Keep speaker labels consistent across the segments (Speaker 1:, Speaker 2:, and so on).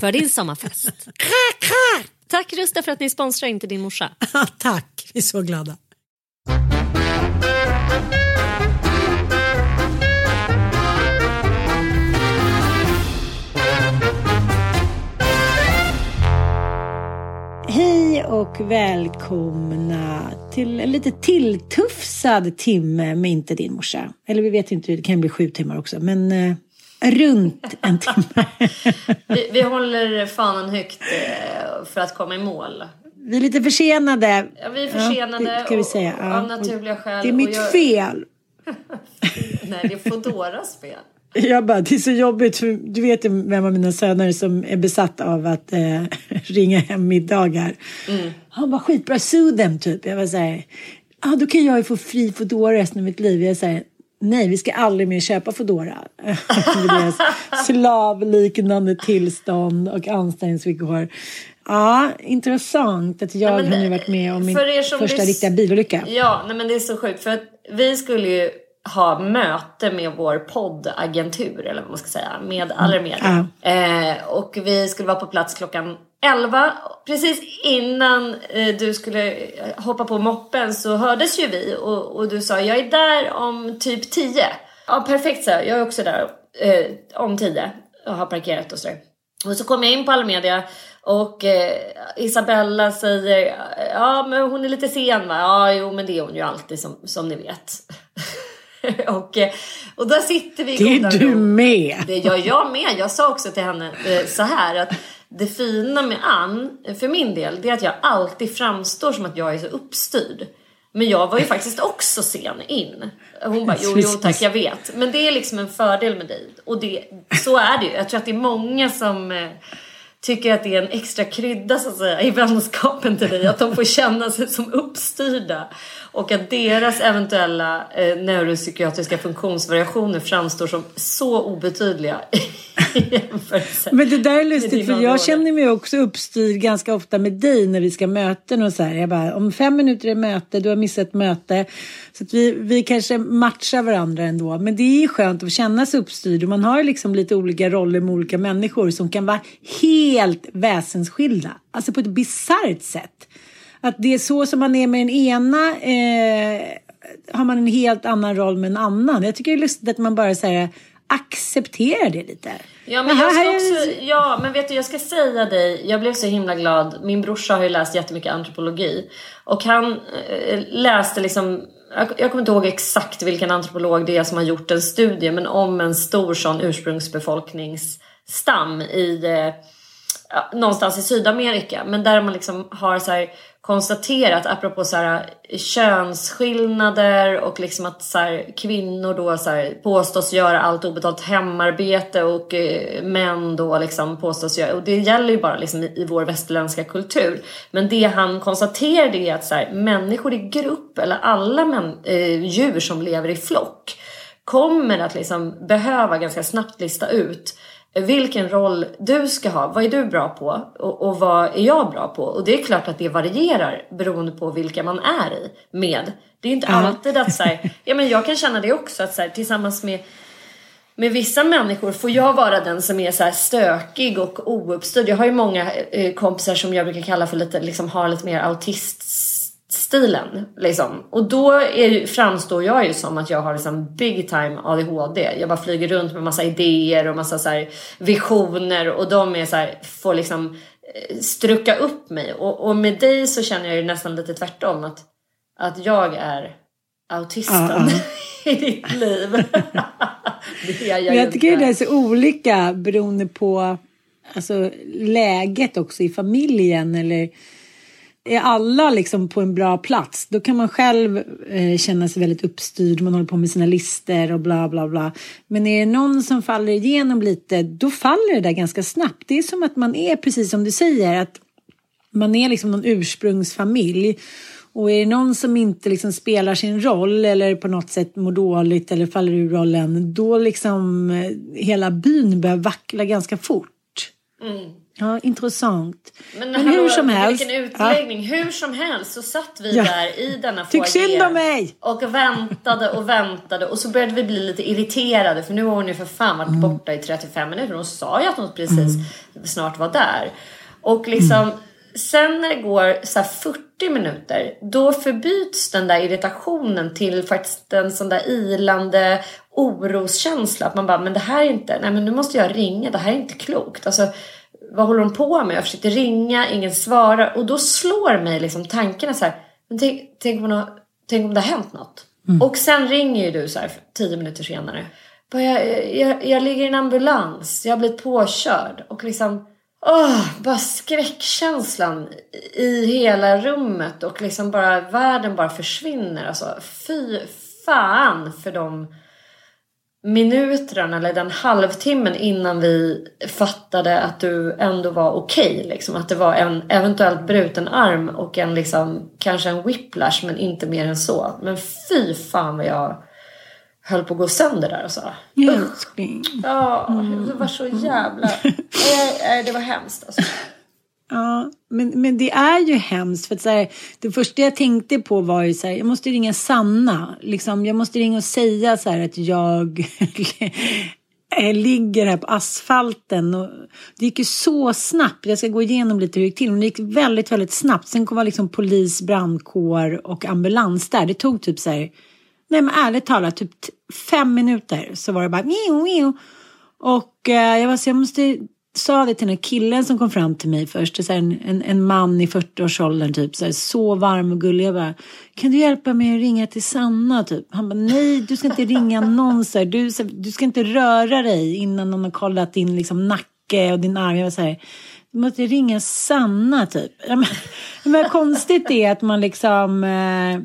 Speaker 1: för din sommarfest. Tack Rusta för att ni sponsrar Inte din morsa.
Speaker 2: Tack, vi är så glada. Hej och välkomna till en lite tilltufsad timme med Inte din morsa. Eller vi vet inte, det kan bli sju timmar också, men eh, runt en timme.
Speaker 1: Vi, vi håller fanan högt eh, för att komma i mål.
Speaker 2: vi är lite försenade.
Speaker 1: Ja, vi är försenade
Speaker 2: det ska vi säga.
Speaker 1: och-
Speaker 2: Ja,
Speaker 1: av naturliga skäl.
Speaker 2: Det är mitt
Speaker 1: jag-
Speaker 2: fel.
Speaker 1: Nej, det är Foodoras fel.
Speaker 2: Jag bara, det är så jobbigt för du vet ju vem av mina söner som är besatt av att eh, ringa hem middagar.
Speaker 1: Mm.
Speaker 2: Han bara, skitbra, sue them typ. Jag var så här, ah, då kan jag ju få fri Foodora resten av mitt liv. Jag säger, nej vi ska aldrig mer köpa Foodora. Deras slavliknande tillstånd och anställningsvillkor. Ja, intressant att jag
Speaker 1: Nej, men,
Speaker 2: har nu varit med om min första riktiga bilolycka.
Speaker 1: Ja, nej, men det är så sjukt. För att vi skulle ju ha möte med vår poddagentur, eller vad man ska säga, med Allermedia. Eh, och vi skulle vara på plats klockan 11. Precis innan eh, du skulle eh, hoppa på moppen så hördes ju vi och, och du sa jag är där om typ 10. Ja, perfekt så. Jag är också där eh, om 10 och har parkerat och sådär. Och så kom jag in på Allmedia och eh, Isabella säger ja men hon är lite sen va? Ja jo men det är hon ju alltid som, som ni vet. och, eh, och där sitter vi
Speaker 2: Det är du med.
Speaker 1: Det gör jag med. Jag sa också till henne så här att det fina med Ann, för min del, det är att jag alltid framstår som att jag är så uppstyrd. Men jag var ju faktiskt också sen in. Hon bara, jo, jo tack, jag vet. Men det är liksom en fördel med dig. Och det, så är det ju. Jag tror att det är många som eh, tycker att det är en extra krydda så att säga, i vänskapen till dig. Att de får känna sig som uppstyrda. Och att deras eventuella eh, neuropsykiatriska funktionsvariationer framstår som så obetydliga
Speaker 2: Men det där är lustigt för jag känner mig också uppstyrd ganska ofta med dig när vi ska möten och så här. Jag bara, om fem minuter är möte, du har missat ett möte. Så att vi, vi kanske matchar varandra ändå. Men det är skönt att känna sig uppstyrd och man har liksom lite olika roller med olika människor som kan vara helt väsensskilda. Alltså på ett bisarrt sätt. Att det är så som man är med den ena eh, har man en helt annan roll med en annan. Jag tycker det är lustigt att man bara säger accepterar det lite.
Speaker 1: Ja men, jag ska också, ja, men vet du, jag ska säga dig, jag blev så himla glad. Min brorsa har ju läst jättemycket antropologi. Och han eh, läste liksom, jag, jag kommer inte ihåg exakt vilken antropolog det är som har gjort en studie, men om en stor sån ursprungsbefolkningsstam i eh, någonstans i Sydamerika. Men där man liksom har så här, konstaterat apropå så här, eh, könsskillnader och liksom att så här, kvinnor då så här, påstås göra allt obetalt hemarbete och eh, män då liksom påstås göra, och det gäller ju bara liksom i, i vår västerländska kultur. Men det han konstaterade är att så här, människor i grupp eller alla män, eh, djur som lever i flock kommer att liksom behöva ganska snabbt lista ut vilken roll du ska ha. Vad är du bra på och, och, vad är jag bra på? Och det är klart att det varierar beroende på vilka man är i med. Det är inte ja. alltid att så här, ja men jag kan känna det också att så här, tillsammans med med vissa människor får jag vara den som är så stökig och ouppstyrd. Jag har ju många eh, kompisar som jag brukar kalla för lite, liksom har lite mer autist stilen. Liksom. Och då är, framstår jag ju som att jag har liksom big time ADHD. Jag bara flyger runt med massa idéer och massa så visioner och de är så här, får liksom eh, strucka upp mig. Och, och med dig så känner jag ju nästan lite tvärtom. Att, att jag är autisten uh -uh. i ditt liv.
Speaker 2: det är jag Men jag tycker det är så olika beroende på alltså, läget också i familjen eller är alla liksom på en bra plats, då kan man själv eh, känna sig väldigt uppstyrd. Man håller på med sina lister och bla bla bla. Men är det någon som faller igenom lite, då faller det där ganska snabbt. Det är som att man är, precis som du säger, att man är liksom någon ursprungsfamilj. Och är det någon som inte liksom spelar sin roll eller på något sätt mår dåligt eller faller ur rollen, då liksom eh, hela byn börjar vackla ganska fort. Mm. Ja, intressant.
Speaker 1: Men, Men hur som helst. Vilken utläggning. Ja. Hur som helst så satt vi ja. där i denna
Speaker 2: Tyck synd om mig!
Speaker 1: Och väntade och väntade och så började vi bli lite irriterade för nu har hon ju för fan varit mm. borta i 35 minuter. Hon sa ju att hon precis mm. snart var där. Och liksom mm. sen när det går så 40 minuter då förbyts den där irritationen till faktiskt en sån där ilande oroskänsla. Att man bara, men det här är inte, nej men nu måste jag ringa, det här är inte klokt. Alltså, vad håller hon på med? Jag försökte ringa, ingen svarar. Och då slår mig liksom tankarna så här. Men tänk, tänk, om, tänk om det har hänt något. Mm. Och sen ringer ju du så här tio minuter senare. Jag, jag, jag ligger i en ambulans, jag har blivit påkörd. Och liksom, åh, bara skräckkänslan i hela rummet. Och liksom bara, världen bara försvinner. Alltså, fy fan för de minuterna eller den halvtimmen innan vi fattade att du ändå var okej. Okay, liksom. Att det var en eventuellt bruten arm och en liksom, kanske en whiplash men inte mer än så. Men fy fan vad jag höll på att gå sönder där alltså.
Speaker 2: Älskling.
Speaker 1: Ja, det var så jävla... det var hemskt alltså.
Speaker 2: Ja, men, men det är ju hemskt. För att så här, det första jag tänkte på var ju så här, jag måste ringa Sanna. Liksom, jag måste ringa och säga så här att jag ligger här på asfalten. Och det gick ju så snabbt. Jag ska gå igenom lite hur det gick till. Men det gick väldigt, väldigt snabbt. Sen kom liksom polis, brandkår och ambulans där. Det tog typ så här, nej men ärligt talat, typ fem minuter så var det bara. Och eh, jag var så jag måste sa det till den här killen som kom fram till mig först. Så en, en, en, man i 40-årsåldern typ. Så, här, så varm och gullig. Jag bara, kan du hjälpa mig att ringa till Sanna? Typ. Han bara, nej du ska inte ringa någon. Så här, du, så, du ska inte röra dig innan någon har kollat din liksom, nacke och din arm. Jag var så här, du måste ringa Sanna typ. men, men konstigt är att man liksom eh,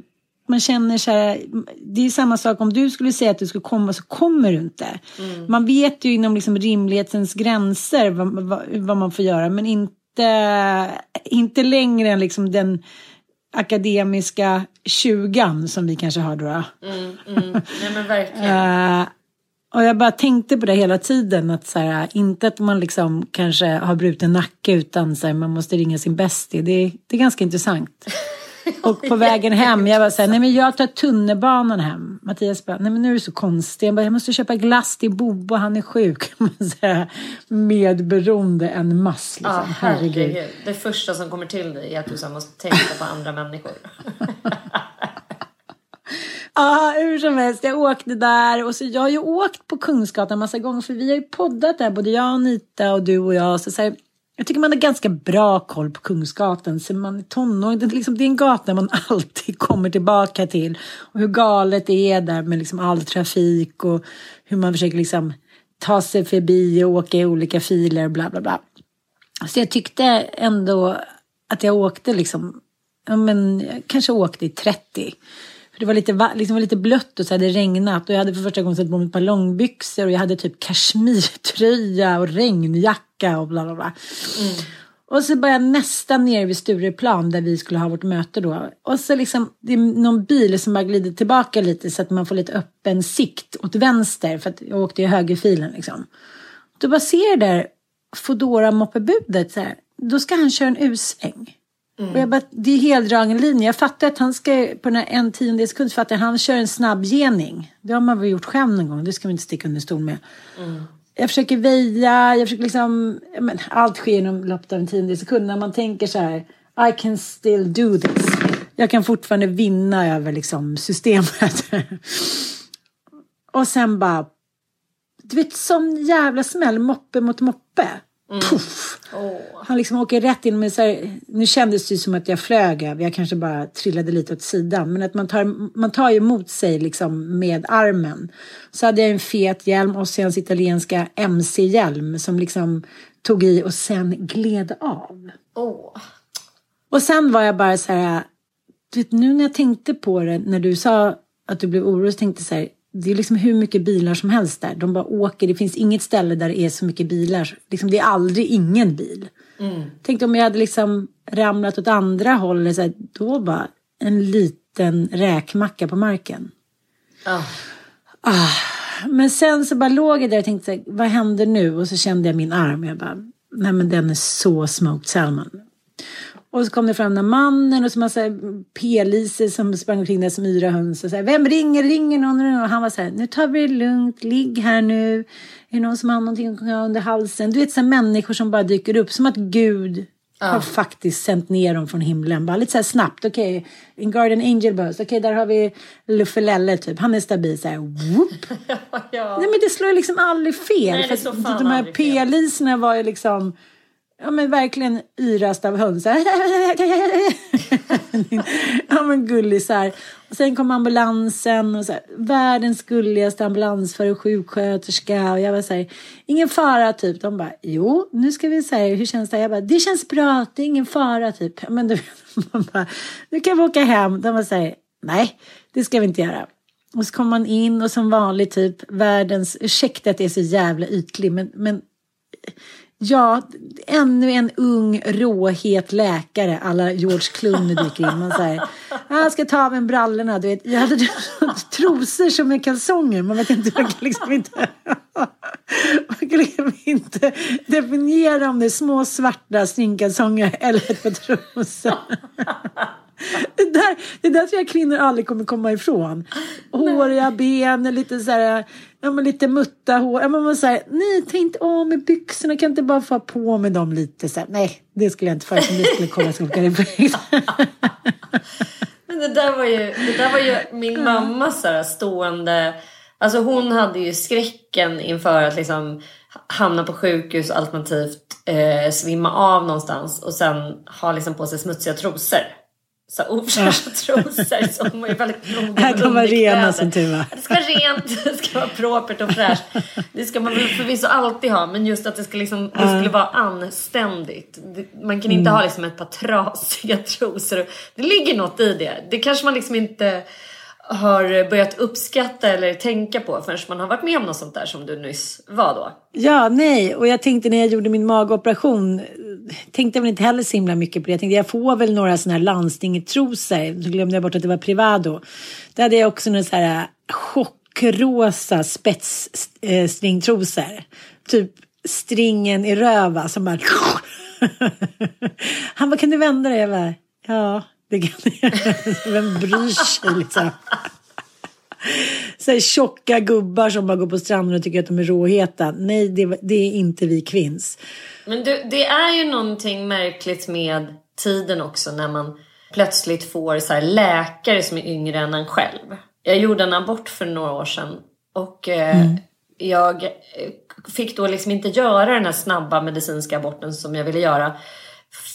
Speaker 2: man känner så här, det är samma sak om du skulle säga att du skulle komma så kommer du inte. Mm. Man vet ju inom liksom rimlighetens gränser vad, vad, vad, man får göra men inte, inte längre än liksom den akademiska tjugan som vi kanske har då.
Speaker 1: Mm, mm. Nej men verkligen. uh,
Speaker 2: Och jag bara tänkte på det hela tiden. Att så här, inte att man liksom kanske har bruten nacke utan så här, man måste ringa sin bästie. Det, det är ganska intressant. Och på vägen hem, jag var så här, nej men jag tar tunnelbanan hem. Mattias bara, nej men nu är du så konstig. Jag bara, jag måste köpa glass till Bobo, han är sjuk. Medberoende en mass liksom.
Speaker 1: Ja, herregud. Det första som kommer till dig är att du så måste tänka på andra människor.
Speaker 2: Ja, hur som helst, jag åkte där och så jag har ju åkt på Kungsgatan massa gånger för vi har ju poddat där, både jag och Anita och du och jag. Så, så här, jag tycker man har ganska bra koll på Kungsgatan. sen man är tonåring, det, är liksom, det är en gata man alltid kommer tillbaka till. Och hur galet det är där med liksom all trafik och hur man försöker liksom ta sig förbi och åka i olika filer och bla bla bla. Så jag tyckte ändå att jag åkte liksom, ja men jag kanske åkte i 30. För det var lite, liksom var lite blött och så hade det regnat och jag hade för första gången satt på mig ett par långbyxor och jag hade typ kashmirtröja och regnjacka och bla bla bla. Mm. Och så började jag nästan ner vid Stureplan där vi skulle ha vårt möte då. Och så liksom, det är någon bil som bara glider tillbaka lite så att man får lite öppen sikt åt vänster för att jag åkte i högerfilen liksom. Då bara ser jag där Fodora moppebudet så här. Då ska han köra en U-sväng. Mm. Och jag bara, det är heldragen linje. Jag fattar att han ska på den här en tiondels sekund fattar han kör en snabbgening. Det har man väl gjort själv någon gång. Det ska vi inte sticka under stol med. Mm. Jag försöker väja, jag försöker liksom, men, allt sker inom loppet av en tiondels sekund. När man tänker så här, I can still do this. Jag kan fortfarande vinna över liksom systemet. och sen bara, du vet sån jävla smäll, moppe mot moppe. Mm. Puff! Oh. Han liksom åker rätt in med så här, nu kändes det ju som att jag flög över, jag kanske bara trillade lite åt sidan. Men att man tar, man tar emot sig liksom med armen. Så hade jag en fet hjälm, Ossians italienska MC-hjälm som liksom tog i och sen gled av.
Speaker 1: Oh.
Speaker 2: Och sen var jag bara så här, du vet, nu när jag tänkte på det, när du sa att du blev orolig, så tänkte jag så här, det är liksom hur mycket bilar som helst där. De bara åker. Det finns inget ställe där det är så mycket bilar. Liksom, det är aldrig ingen bil. Mm. Tänk om jag hade liksom ramlat åt andra hållet. Så här, då bara en liten räkmacka på marken.
Speaker 1: Oh.
Speaker 2: Ah. Men sen så bara låg jag där och tänkte vad händer nu? Och så kände jag min arm. Jag bara, nej men den är så smoked salmon. Och så kom det fram den mannen och så massa p-liser som sprang omkring där som yra höns. Och så här, Vem ringer? Ringer någon? Och han var så här, nu tar vi det lugnt, ligg här nu. Är det någon som har någonting under halsen? Du vet så här, människor som bara dyker upp, som att Gud ja. har faktiskt sänt ner dem från himlen. Bara lite så här snabbt, okej, okay, en Garden Angel Buzz, okej okay, där har vi Luffelelle typ, han är stabil så här, whoop.
Speaker 1: ja.
Speaker 2: Nej men det slår liksom aldrig fel.
Speaker 1: Nej, det
Speaker 2: för de här p-liserna var ju liksom Ja men verkligen yrast av höns. ja men gullisar. Och sen kom ambulansen och så här, världens gulligaste ambulansförare och sjuksköterska. Och jag var så här, ingen fara typ. De bara, jo nu ska vi säga hur känns det? Jag bara, det känns bra, det är ingen fara typ. Men du, man bara, nu kan vi åka hem. De var säger, nej det ska vi inte göra. Och så kom man in och som vanligt typ världens, ursäkta att det är så jävla ytlig men, men Ja, ännu en ung råhet läkare alla George Clooney dyker in. Man säger, jag ska ta av mig brallorna. Du vet, jag hade trosor som är kalsonger. Man vet inte, man kan liksom inte, man kan liksom inte definiera om det är små svarta stringkalsonger eller ett par trosor. Det där, det där tror jag kvinnor aldrig kommer komma ifrån. Håriga ben, lite så här ja, men lite mutta hår. Ja, men man säger, nej, ta inte av med byxorna, kan inte bara få på med dem lite? Så här. Nej, det skulle jag inte för som det skulle kolla skolkar
Speaker 1: Men det där var ju, det där var ju min mammas så här, stående... Alltså hon hade ju skräcken inför att liksom hamna på sjukhus alternativt eh, svimma av någonstans och sen ha liksom på sig smutsiga trosor så ofräscha trosor. Var ju väldigt noga
Speaker 2: med De var rena som tur var.
Speaker 1: Det ska vara rent, det ska vara propert och fräscht. Det ska man väl förvisso alltid ha, men just att det, ska liksom, det skulle vara anständigt. Man kan inte mm. ha liksom ett par trasiga trosor. Det ligger något i det. Det kanske man liksom inte har börjat uppskatta eller tänka på förrän man har varit med om något sånt där som du nyss var då?
Speaker 2: Ja, nej, och jag tänkte när jag gjorde min magoperation tänkte väl inte heller så himla mycket på det. Jag tänkte jag får väl några sådana här landstinget-trosor. Så glömde jag bort att det var Privado. Då hade jag också några så här äh, chockrosa spetsstringtrosor. Äh, typ stringen i röva som bara... Han bara, kan du vända dig? Jag bara, ja, det kan jag. Vem bryr sig liksom? Så tjocka gubbar som bara går på stranden och tycker att de är råheta. Nej, det, det är inte vi kvinns.
Speaker 1: Men du, det är ju någonting märkligt med tiden också när man plötsligt får så läkare som är yngre än en själv. Jag gjorde en abort för några år sedan och eh, mm. jag fick då liksom inte göra den här snabba medicinska aborten som jag ville göra.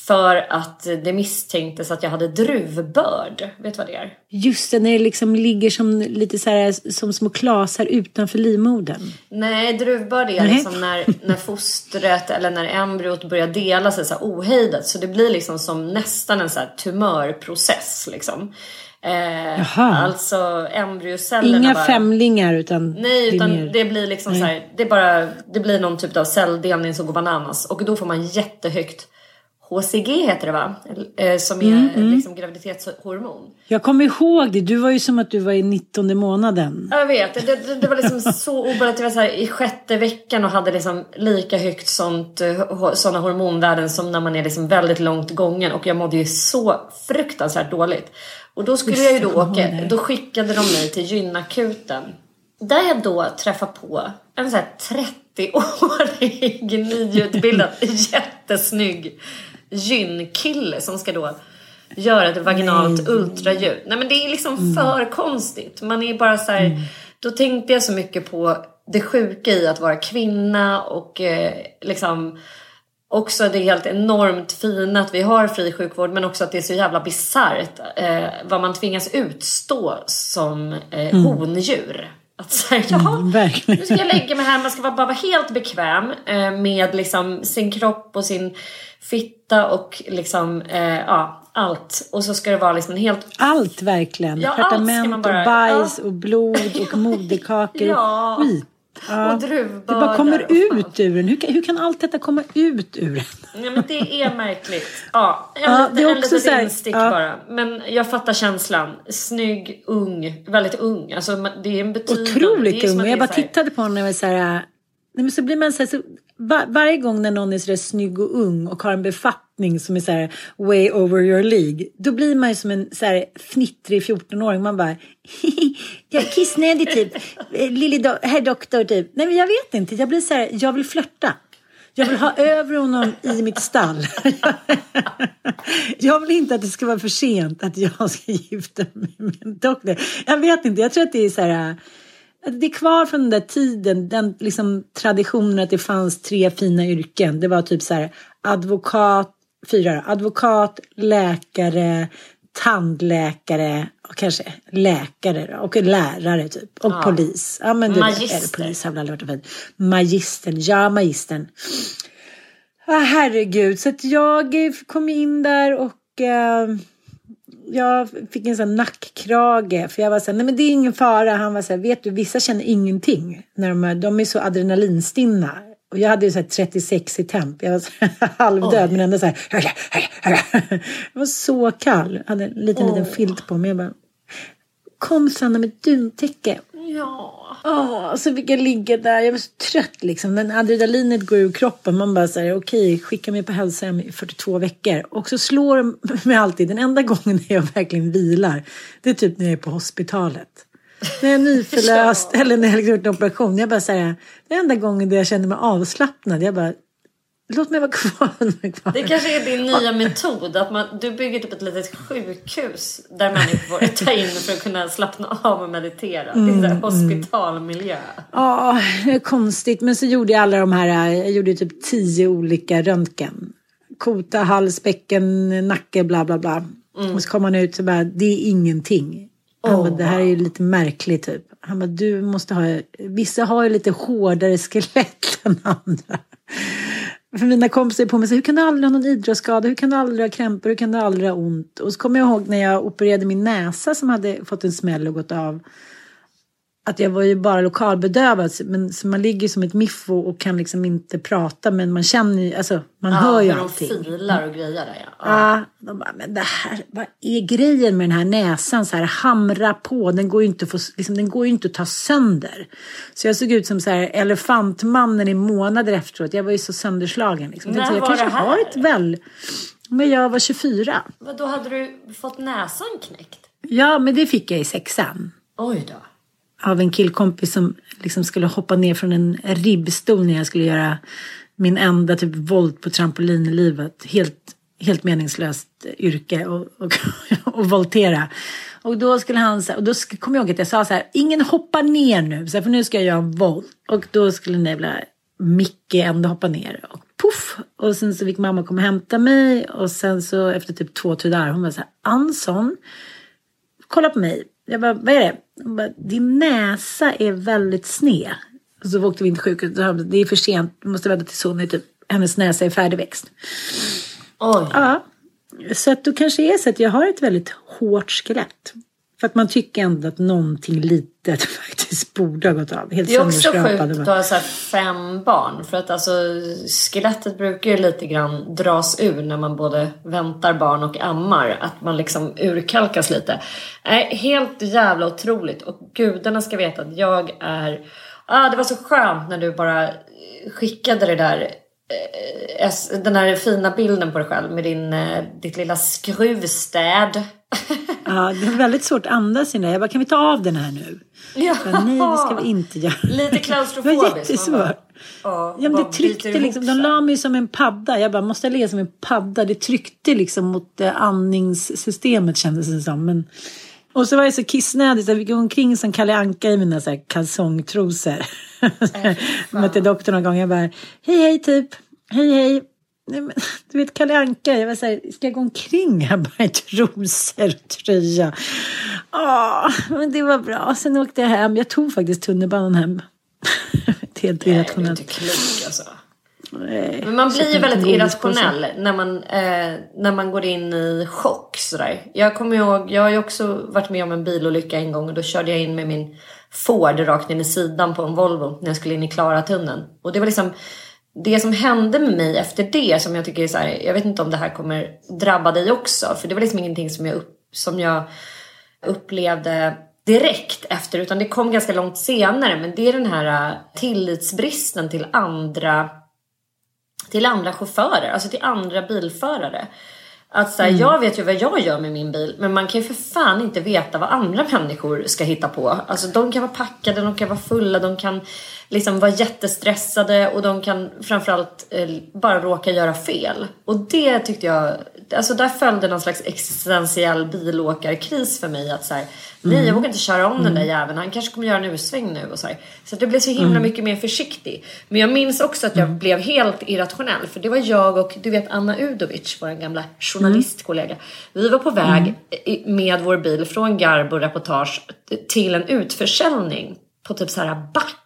Speaker 1: För att det misstänktes att jag hade druvbörd. Vet du vad det är?
Speaker 2: Just det, när det liksom ligger som, lite så här, som små klasar utanför livmodern.
Speaker 1: Nej, druvbörd är Nej. liksom när, när fostret eller när embryot börjar dela sig så här ohejdat. Så det blir liksom som nästan en så här tumörprocess. Liksom. Eh, alltså embryocellerna
Speaker 2: Inga
Speaker 1: bara...
Speaker 2: femlingar utan...
Speaker 1: Nej, utan mer... det blir liksom Nej. så här, det, bara, det blir någon typ av celldelning som går bananas. Och då får man jättehögt HCG heter det va? Eh, som är mm, mm. liksom graviditetshormon.
Speaker 2: Jag kommer ihåg det. Du var ju som att du var i 19 månaden.
Speaker 1: Jag vet. Det, det, det var liksom så obehagligt. Jag var så här, i sjätte veckan och hade liksom lika högt sånt, eh, sådana hormonvärden som när man är liksom väldigt långt gången. Och jag mådde ju så fruktansvärt dåligt. Och då skulle jag ju då åka. Då skickade de mig till gynakuten. Där jag då träffade på en sån här 30-årig nyutbildad jättesnygg gynkille som ska då göra ett vaginalt Nej. ultraljud. Nej men det är liksom mm. för konstigt. Man är bara så här, mm. Då tänkte jag så mycket på det sjuka i att vara kvinna och eh, liksom också det helt enormt fina att vi har fri sjukvård men också att det är så jävla bisarrt eh, vad man tvingas utstå som eh, mm. hondjur. Att säga, jaha, mm, nu ska jag lägga mig här, man ska bara vara helt bekväm eh, med liksom sin kropp och sin fitta och liksom, eh, ja, allt. Och så ska det vara liksom helt...
Speaker 2: Allt verkligen! Ja, Pertament bara, och bajs ja. och blod och moderkakor ja. och skit.
Speaker 1: Ja. Och druvbördar.
Speaker 2: Det bara kommer ut ur en. Hur kan, hur kan allt detta komma ut ur en?
Speaker 1: Ja, men det är märkligt. Ja, en ja, liten, det är också en instick ja. bara. Men jag fattar känslan. Snygg, ung, väldigt ung. Alltså, det är en betydande...
Speaker 2: Otroligt ung. Jag bara tittade på honom och var så här... Nej, men så blir man så, här, så var, varje gång när någon är så där snygg och ung och har en befattning som är så här way over your League. Då blir man ju som en så här fnittrig 14-åring. Man bara, jag är kissnödig typ. Eh, lille do herr doktor typ. Nej men jag vet inte. Jag blir så här, jag vill flörta. Jag vill ha över honom i mitt stall. jag vill inte att det ska vara för sent att jag ska gifta mig med en doktor. Jag vet inte, jag tror att det är så här eh, det är kvar från den där tiden, den liksom traditionen att det fanns tre fina yrken. Det var typ så här advokat, fyra advokat, läkare, tandläkare och kanske läkare och lärare typ. Och ja. polis. Ja men du, magister. Polis har väl aldrig varit fint. Magistern, ja magistern. Ah, herregud, så att jag kom in där och uh, jag fick en sån nackkrage. För jag var så här, nej men det är ingen fara. Han var så här, vet du, vissa känner ingenting. När de, de är så adrenalinstinna. Och jag hade ju så här 36 i temp. Jag var halvdöd oh. men ändå så här. Jag var så kall. Jag hade en liten, oh. liten filt på mig. Jag bara, kom Sanna med duntäcke.
Speaker 1: Ja.
Speaker 2: Oh, så fick jag ligga där. Jag var så trött liksom. När adrenalinet går ur kroppen. Man bara säger okej, okay, skicka mig på hälsohem i 42 veckor. Och så slår de mig alltid. Den enda gången när jag verkligen vilar. Det är typ när jag är på hospitalet. När jag är nyförlöst ja. eller när jag har gjort en operation. Jag bara säger, den enda gången där jag känner mig avslappnad. Jag bara, Låt mig vara kvar. kvar.
Speaker 1: Det kanske är din nya metod. Att man, du bygger typ ett litet sjukhus där människor får ta in för att kunna slappna av och meditera. Mm, det är en mm. hospitalmiljö.
Speaker 2: Ja, det är konstigt. Men så gjorde jag alla de här, jag gjorde typ tio olika röntgen. Kota, hals, bäcken, nacke, bla bla bla. Mm. Och så kom han ut och bara, det är ingenting. Han oh, bara, det här är ju lite märkligt typ. Han bara, du måste ha, vissa har ju lite hårdare skelett än andra. För mina kompisar är på mig så hur kan du aldrig ha någon idrottsskada? Hur kan du aldrig ha krämpor? Hur kan du aldrig ha ont? Och så kommer jag ihåg när jag opererade min näsa som hade fått en smäll och gått av. att jag var ju bara lokalbedövad. Men, så man ligger som ett miffo och kan liksom inte prata. Men man känner ju, alltså man
Speaker 1: Ja,
Speaker 2: hör ju
Speaker 1: när de
Speaker 2: allting.
Speaker 1: filar och grejer där ja. ja.
Speaker 2: Ja, de bara, men det här, vad är grejen med den här näsan? Så här, hamra på, den går ju inte att, få, liksom, den går inte att ta sönder. Så jag såg ut som så här, elefantmannen i månader efteråt. Jag var ju så sönderslagen. Liksom.
Speaker 1: När
Speaker 2: Jag
Speaker 1: var
Speaker 2: jag kanske
Speaker 1: det här?
Speaker 2: har ett väl... Men jag var 24.
Speaker 1: Vad Då hade du fått näsan knäckt?
Speaker 2: Ja, men det fick jag i sexan.
Speaker 1: Oj då.
Speaker 2: Av en killkompis som liksom skulle hoppa ner från en ribbstol när jag skulle göra min enda typ volt på trampolin i livet. Helt, helt meningslöst yrke och, och, och voltera. Och då skulle han, och då kom jag ihåg att jag sa så här, ingen hoppar ner nu, så här, för nu ska jag göra en volt. Och då skulle den jävla Micke ändå hoppa ner. Och poff! Och sen så fick mamma komma och hämta mig. Och sen så efter typ två, tre dagar, hon var så här, Anson, kolla på mig. Jag bara, vad är det? Hon bara, din näsa är väldigt sned. Och så åkte vi in till sjukhuset det är för sent, du måste vänta tills hon är typ, hennes näsa är färdigväxt.
Speaker 1: Oj.
Speaker 2: Ja, så att då kanske är så att jag har ett väldigt hårt skelett. För att man tycker ändå att någonting litet faktiskt borde ha gått av. Helt
Speaker 1: Det är också sjukt att ha så fem barn. För att alltså skelettet brukar ju lite grann dras ur när man både väntar barn och ammar. Att man liksom urkalkas lite. Nej, helt jävla otroligt. Och gudarna ska veta att jag är... Ah, det var så skönt när du bara skickade det där eh, den här fina bilden på dig själv med din, eh, ditt lilla skruvstäd.
Speaker 2: Ja, det är väldigt svårt att andas in där. Jag bara, kan vi ta av den här nu?
Speaker 1: Ja.
Speaker 2: Men nej, det ska vi inte göra.
Speaker 1: Lite
Speaker 2: Det
Speaker 1: klaustrofobiskt.
Speaker 2: var
Speaker 1: man
Speaker 2: jättesvårt.
Speaker 1: bara, Ja,
Speaker 2: Ja,
Speaker 1: bara
Speaker 2: det tryckte liksom, de la mig som en padda. Jag bara, måste jag ligga som en padda? Det tryckte liksom mot eh, andningssystemet kändes det som. Men... Och så var jag så kissnödig så jag gå omkring som Kalle Anka i mina så här, kalsongtrosor.
Speaker 1: Äh,
Speaker 2: mötte doktorn någon gång. Jag bara, hej hej typ. Hej hej. Nej, men, du vet Kalle Anka, jag var så här, ska jag gå omkring här bara i trosor och tröja? Ja, men det var bra. Sen åkte jag hem. Jag tog faktiskt tunnelbanan hem. Det är helt
Speaker 1: Jag är
Speaker 2: irrationellt.
Speaker 1: inte klok alltså.
Speaker 2: Nej,
Speaker 1: Men man blir ju väldigt irrationell när man, eh, när man går in i chock sådär. Jag kommer ihåg, jag har ju också varit med om en bilolycka en gång och då körde jag in med min Ford rakt in i sidan på en Volvo när jag skulle in i Klaratunneln. Och det var liksom det som hände med mig efter det som jag tycker är så här, jag vet inte om det här kommer drabba dig också. För det var liksom ingenting som jag, upp, som jag upplevde direkt efter utan det kom ganska långt senare. Men det är den här äh, tillitsbristen till andra till andra chaufförer, alltså till andra bilförare. Att så här, Jag vet ju vad jag gör med min bil men man kan ju för fan inte veta vad andra människor ska hitta på. Alltså de kan vara packade, de kan vara fulla, de kan liksom vara jättestressade och de kan framförallt eh, bara råka göra fel. Och det tyckte jag, alltså där följde någon slags existentiell bilåkarkris för mig. Att så här, nej jag vågar inte köra om den där jäveln, han kanske kommer göra en U-sväng nu och så här. Så det blev så himla mycket mer försiktig. Men jag minns också att jag blev helt irrationell för det var jag och du vet Anna Udovic, vår gamla journalistkollega. Vi var på väg med vår bil från Garbo reportage till en utförsäljning på typ så här back.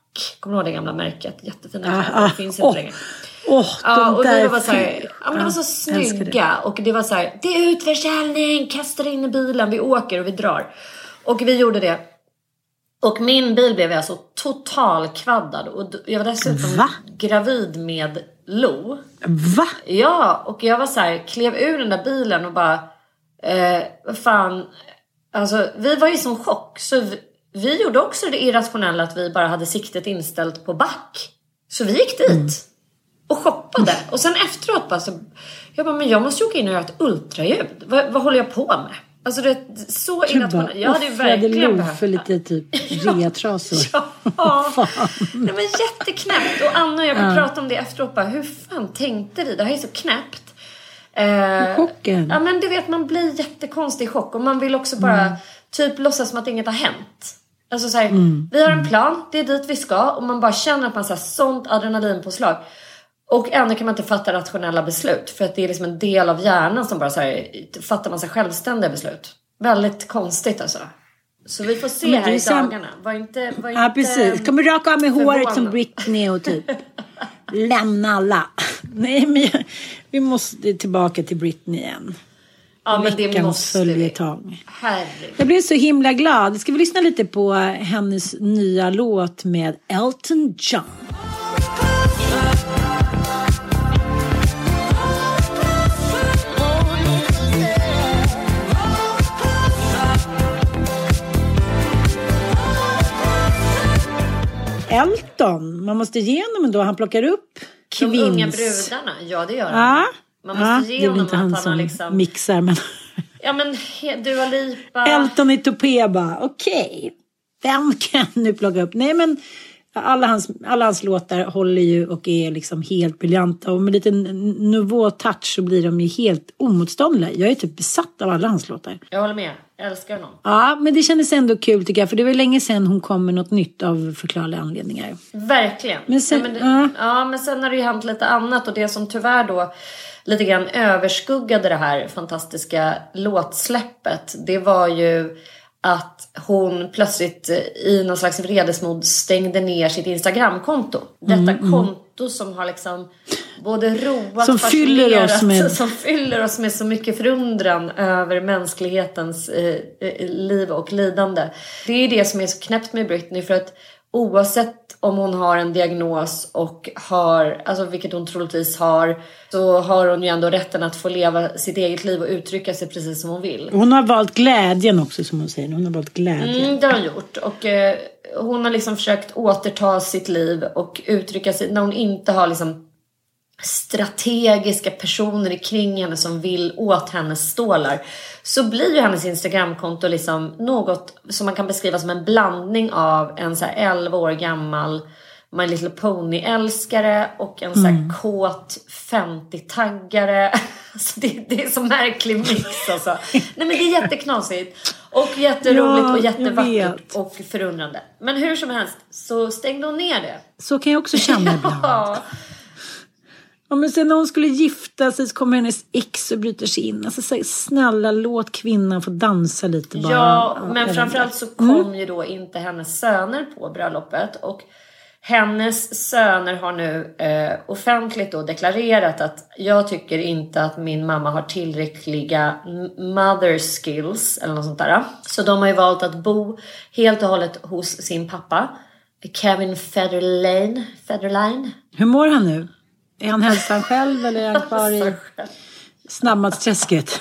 Speaker 1: Kommer du ihåg det gamla märket? Jättefina
Speaker 2: Ah,
Speaker 1: kläder.
Speaker 2: ah,
Speaker 1: Det finns inte längre.
Speaker 2: Åh,
Speaker 1: Ja,
Speaker 2: de
Speaker 1: och
Speaker 2: där
Speaker 1: vi var så här, ja, men de var så
Speaker 2: Ja, det.
Speaker 1: snygga. Och det var så här, det är utförsäljning, kasta in i bilen, vi åker och vi drar. Och vi gjorde det. Och min bil blev alltså totalkvaddad. Och jag var dessutom
Speaker 2: Va?
Speaker 1: gravid med Lo.
Speaker 2: Va?
Speaker 1: Ja, och jag var så här, klev ur den där bilen och bara, eh, vad fan. Alltså vi var ju som chock. Så vi, vi gjorde också det irrationella att vi bara hade siktet inställt på back. Så vi gick dit. Och shoppade. Och sen efteråt bara så, jag bara, men jag måste ju åka in och göra ett ultraljud. Vad, vad håller jag på med? Alltså det är så
Speaker 2: Du bara
Speaker 1: irrationellt. Jag hade ju verkligen behövt
Speaker 2: för
Speaker 1: det.
Speaker 2: lite typ reatrasor.
Speaker 1: Ja, Nej, men jätteknäppt. Och Anna och jag vi pratade om det efteråt. Bara, hur fan tänkte vi? Det här är så knäppt. Eh,
Speaker 2: Chocken.
Speaker 1: Ja men du vet man blir jättekonstig i chock. Och man vill också bara
Speaker 2: Mm.
Speaker 1: typ låtsas som att inget har hänt. Alltså såhär,
Speaker 2: Mm.
Speaker 1: vi har en plan, det är dit vi ska. Och man bara känner att man har sånt adrenalinpåslag. Och ändå kan man inte fatta rationella beslut. För att det är liksom en del av hjärnan som bara så här, fattar man sig självständiga beslut. Väldigt konstigt alltså. Så vi får se här
Speaker 2: är
Speaker 1: i dagarna. Var inte, var
Speaker 2: Ja,
Speaker 1: inte
Speaker 2: precis. Kommer raka av med håret som Britney och typ lämna alla. Nej, men jag, vi måste tillbaka till Britney igen.
Speaker 1: Ja, men det måste vi.
Speaker 2: följetong.
Speaker 1: Herregud.
Speaker 2: Jag blev så himla glad. Ska vi lyssna lite på hennes nya låt med Elton John? Elton, man måste ge honom ändå. Han plockar upp
Speaker 1: De unga
Speaker 2: kvinns...
Speaker 1: brudarna, ja det gör han.
Speaker 2: Ja.
Speaker 1: Man måste
Speaker 2: ja,
Speaker 1: ge honom
Speaker 2: inte
Speaker 1: att
Speaker 2: han
Speaker 1: han
Speaker 2: som
Speaker 1: har liksom-
Speaker 2: mixar men...
Speaker 1: Ja men Dua Lipa.
Speaker 2: Elton i tupé bara, okej. Vem kan nu plocka upp? Nej men alla hans, alla hans låtar håller ju och är liksom helt briljanta. Och med lite n- nouveau touch så blir de ju helt omotståndliga. Jag är typ besatt av alla hans låtar.
Speaker 1: Jag håller med. Jag älskar honom.
Speaker 2: Ja, men det kändes ändå kul tycker jag. För det var länge sedan hon kom med något nytt av förklarliga anledningar.
Speaker 1: Verkligen.
Speaker 2: Men sen-
Speaker 1: ja, men det,
Speaker 2: ja,
Speaker 1: men sen har det ju hänt lite annat och det som tyvärr då lite grann överskuggade det här fantastiska låtsläppet. Det var ju att hon plötsligt eh, i någon slags vredesmod stängde ner sitt Instagramkonto. Detta konto som har liksom både roat,
Speaker 2: Mm, Som fyller oss med-
Speaker 1: som fyller oss med så mycket förundran över mänsklighetens eh, eh, liv och lidande. Det är det som är så knäppt med Britney för att oavsett om hon har en diagnos och har, alltså vilket hon troligtvis har, så har hon ju ändå rätten att få leva sitt eget liv och uttrycka sig precis som hon vill.
Speaker 2: Hon har valt glädjen också som hon säger. Hon har valt glädjen.
Speaker 1: Mm, det har hon gjort. Och eh, hon har liksom försökt återta sitt liv och uttrycka sig när hon inte har liksom strategiska personer kring henne som vill åt hennes stålar. Så blir ju hennes Instagramkonto liksom något som man kan beskriva som en blandning av en så här 11 år gammal My Little Pony-älskare och en så här kåt 50-taggare. Alltså det, det är så märklig mix alltså. Nej men det är jätteknasigt. Och jätteroligt
Speaker 2: Ja,
Speaker 1: och jättevackert och förundrande. Men hur som helst så stängde hon ner det.
Speaker 2: Så kan jag också känna ibland.
Speaker 1: Ja.
Speaker 2: Ja, men sen när hon skulle gifta sig så kommer hennes ex och bryter sig in. Alltså, så, snälla låt kvinnan få dansa lite bara.
Speaker 1: Ja, men framförallt så kom ju då inte hennes söner på bröllopet. Och hennes söner har nu eh, offentligt då deklarerat att jag tycker inte att min mamma har tillräckliga mother skills eller något sånt där. Så de har ju valt att bo helt och hållet hos sin pappa. Kevin Federline. Federline.
Speaker 2: Hur mår han nu? Är han hälsan själv eller är han kvar i snabbmatsträsket?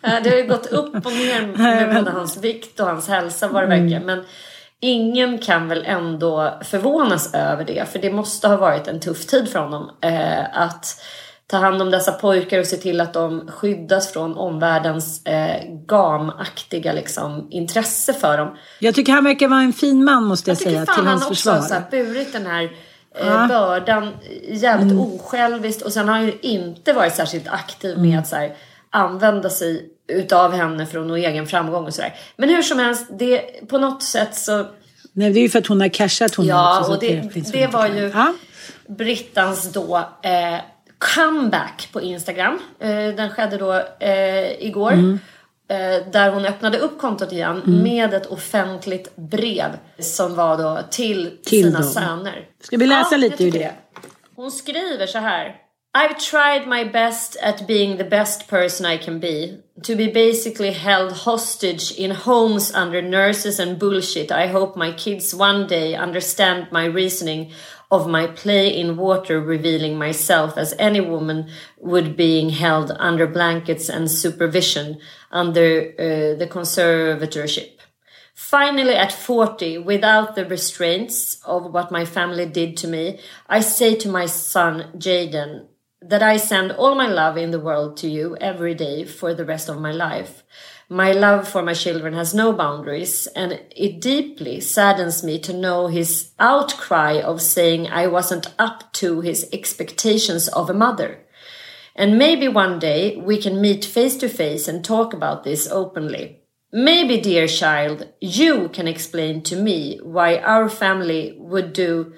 Speaker 1: Det har ju gått upp och ner med både hans vikt och hans hälsa vad det verkar. Men ingen kan väl ändå förvånas över det. För det måste ha varit en tuff tid för honom. Eh, att ta hand om dessa pojkar och se till att de skyddas från omvärldens eh, gamaktiga liksom, intresse för dem.
Speaker 2: Jag tycker han verkar vara en fin man måste jag,
Speaker 1: Jag tycker
Speaker 2: säga till
Speaker 1: han
Speaker 2: hans
Speaker 1: också
Speaker 2: försvar.
Speaker 1: har så här burit den här eh, bördan jävligt
Speaker 2: Mm.
Speaker 1: osjälviskt. Och sen har han ju inte varit särskilt aktiv
Speaker 2: Mm.
Speaker 1: med att så här, använda sig utav henne för att nå egen framgång och sådär. Men hur som helst, det, på något sätt så
Speaker 2: Nej, det är ju för att hon har cashat honom
Speaker 1: Ja,
Speaker 2: också. så
Speaker 1: och det,
Speaker 2: finns
Speaker 1: det
Speaker 2: väl
Speaker 1: var ju.
Speaker 2: Ja.
Speaker 1: Brittans då eh, comeback på Instagram. Eh, den skedde då eh, igår.
Speaker 2: Mm.
Speaker 1: Eh, där hon öppnade upp kontot igen med ett offentligt brev som var då till,
Speaker 2: Till
Speaker 1: sina
Speaker 2: dem.
Speaker 1: söner.
Speaker 2: Ska vi läsa
Speaker 1: jag
Speaker 2: lite ur det?
Speaker 1: Hon skriver så här. I've tried my best at being the best person I can be. To be basically held hostage in homes under nurses and bullshit. I hope my kids one day understand my reasoning of my play in water revealing myself as any woman would being held under blankets and supervision under uh, the conservatorship. Finally, at 40, without the restraints of what my family did to me, I say to my son, Jaden, that I send all my love in the world to you every day for the rest of my life. My love for my children has no boundaries, and it deeply saddens me to know his outcry of saying I wasn't up to his expectations of a mother. And maybe one day we can meet face to face and talk about this openly. Maybe, dear child, you can explain to me why our family would do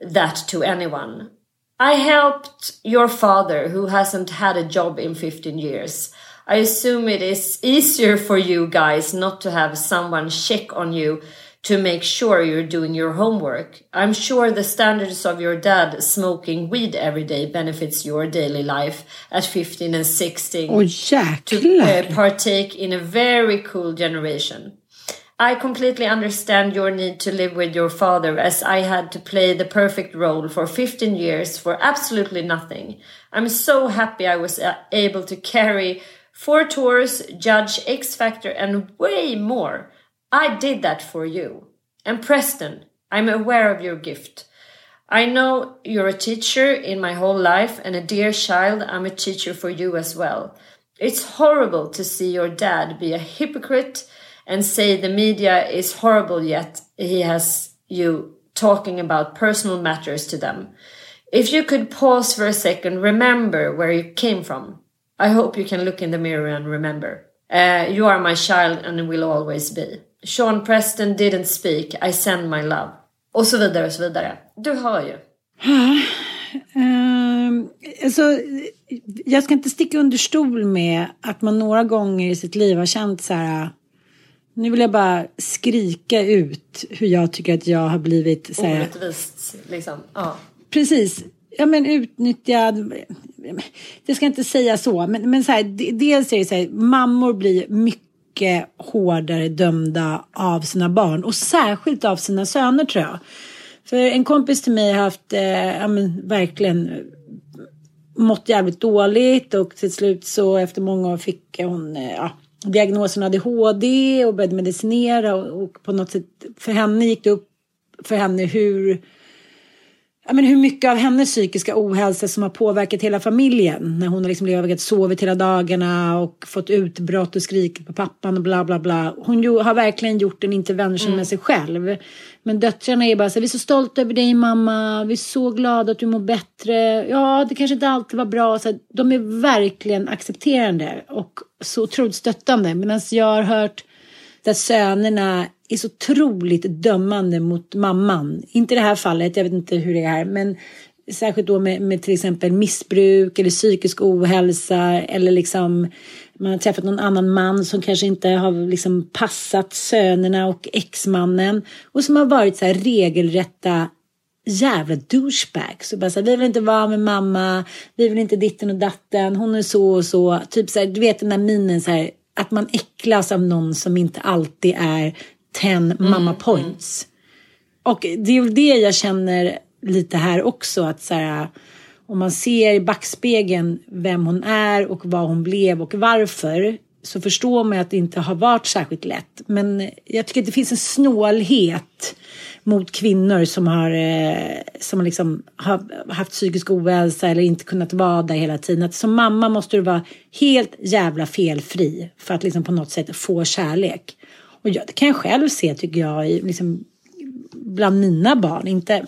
Speaker 1: that to anyone. I helped your father, who hasn't had a job in 15 years. I assume it is easier for you guys not to have someone check on you to make sure you're doing your homework. I'm sure the standards of your dad smoking weed every day benefits your daily life at 15 and 16
Speaker 2: Åh
Speaker 1: to uh, partake in a very cool generation. I completely understand your need to live with your father as I had to play the perfect role for 15 years for absolutely nothing. I'm so happy I was uh, able to carry four tours, judge X Factor, and way more. I did that for you. And Preston, I'm aware of your gift. I know you're a teacher in my whole life, and a dear child, I'm a teacher for you as well. It's horrible to see your dad be a hypocrite and say the media is horrible, yet he has you talking about personal matters to them. If you could pause for a second, remember where you came from. I hope you can look in the mirror and remember. Uh, you are my child and will always be. Sean Preston didn't speak, I send my love. Och så vidare och så vidare. Du hör ju.
Speaker 2: Ehm, alltså, jag ska inte sticka under stol med att man några gånger i sitt liv har känt så här. Nu vill jag bara skrika ut hur jag tycker att jag har blivit så här,
Speaker 1: Orättvist liksom. Ja.
Speaker 2: Precis. Ja, men utnyttjad. Det ska inte säga så, men, men så här, dels är det så här, mammor blir mycket hårdare dömda av sina barn och särskilt av sina söner tror jag. För en kompis till mig har haft, eh, ja men verkligen eh, mått jävligt dåligt och till slut så efter många år fick hon eh, ja, diagnosen ADHD och började medicinera och, och på något sätt för henne gick det upp för henne hur ja, men hur mycket av hennes psykiska ohälsa som har påverkat hela familjen. När hon har liksom legat sovit hela dagarna och fått utbrott och skrikit på pappan och bla bla bla. Hon ju, har verkligen gjort en intervention med sig själv. Men döttrarna är bara så här, vi är så stolta över dig mamma, vi är så glada att du mår bättre. Ja, det kanske inte alltid var bra. Så här, de är verkligen accepterande och så otroligt stöttande. Medan jag har hört där sönerna är så otroligt dömande mot mamman. Inte i det här fallet, jag vet inte hur det är men särskilt då med, med till exempel missbruk eller psykisk ohälsa eller liksom man har träffat någon annan man som kanske inte har liksom passat sönerna och exmannen och som har varit så här regelrätta jävla douchebags. Så bara så här, vi vill inte vara med mamma, vi vill inte ditten och datten, hon är så och så. Typ så här, du vet den där minen så här, att man äcklas av någon som inte alltid är 10 mamma points. Och det är väl det jag känner lite här också att så här, om man ser i backspegeln vem hon är och vad hon blev och varför så förstår man att det inte har varit särskilt lätt. Men jag tycker att det finns en snålhet mot kvinnor som har, eh, som liksom har haft psykisk ohälsa eller inte kunnat vara där hela tiden. Att som mamma måste du vara helt jävla felfri för att liksom på något sätt få kärlek. Och jag, det kan jag själv se tycker jag liksom, bland mina barn. Inte,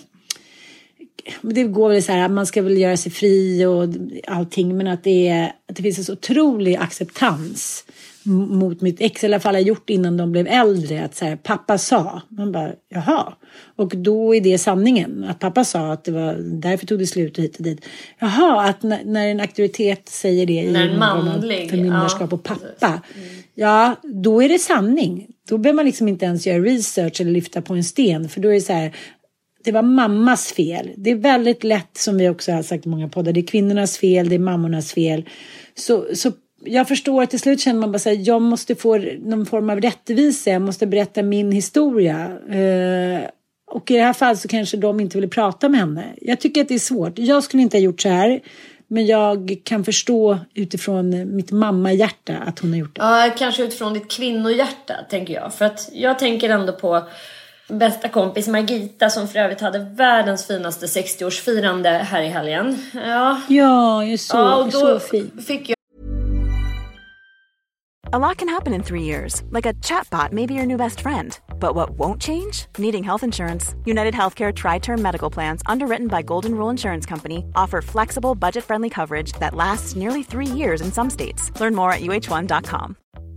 Speaker 2: det går väl så här att man ska väl göra sig fri och allting men att det, är, att det finns en så otrolig acceptans mot mitt ex, i alla fall har gjort innan de blev äldre, att så här, pappa sa, man bara jaha, och då är det sanningen, att pappa sa att det var därför tog det slut och hit och dit. Jaha, att när, när en auktoritet säger det
Speaker 1: När
Speaker 2: i någon
Speaker 1: manlig,
Speaker 2: förmyndarskap
Speaker 1: ja,
Speaker 2: och pappa, ja, då är det sanning. Då behöver man liksom inte ens göra research eller lyfta på en sten, för då är det så här, det var mammas fel. Det är väldigt lätt, som vi också har sagt i många poddar, det är kvinnornas fel, det är mammornas fel. Så, så jag förstår att till slut känner man bara så här, jag måste få någon form av rättvisa, jag måste berätta min historia. Eh, och i det här fallet så kanske de inte ville prata med henne. Jag tycker att det är svårt. Jag skulle inte ha gjort så här. Men jag kan förstå utifrån mitt mammahjärta att hon har gjort det.
Speaker 1: Ja, kanske utifrån ditt kvinnohjärta tänker jag. För att jag tänker ändå på bästa kompis Margita som för övrigt hade världens finaste 60-årsfirande här i helgen. Ja,
Speaker 2: Ja, jag är så,
Speaker 1: ja och då
Speaker 2: så fin.
Speaker 1: fick jag
Speaker 3: A lot can happen in three years, like a chatbot may be your new best friend. But what won't change? Needing health insurance. United Healthcare Tri Term Medical Plans, underwritten by Golden Rule Insurance Company, offer flexible, budget friendly coverage that lasts nearly three years in some states. Learn more at uh1.com.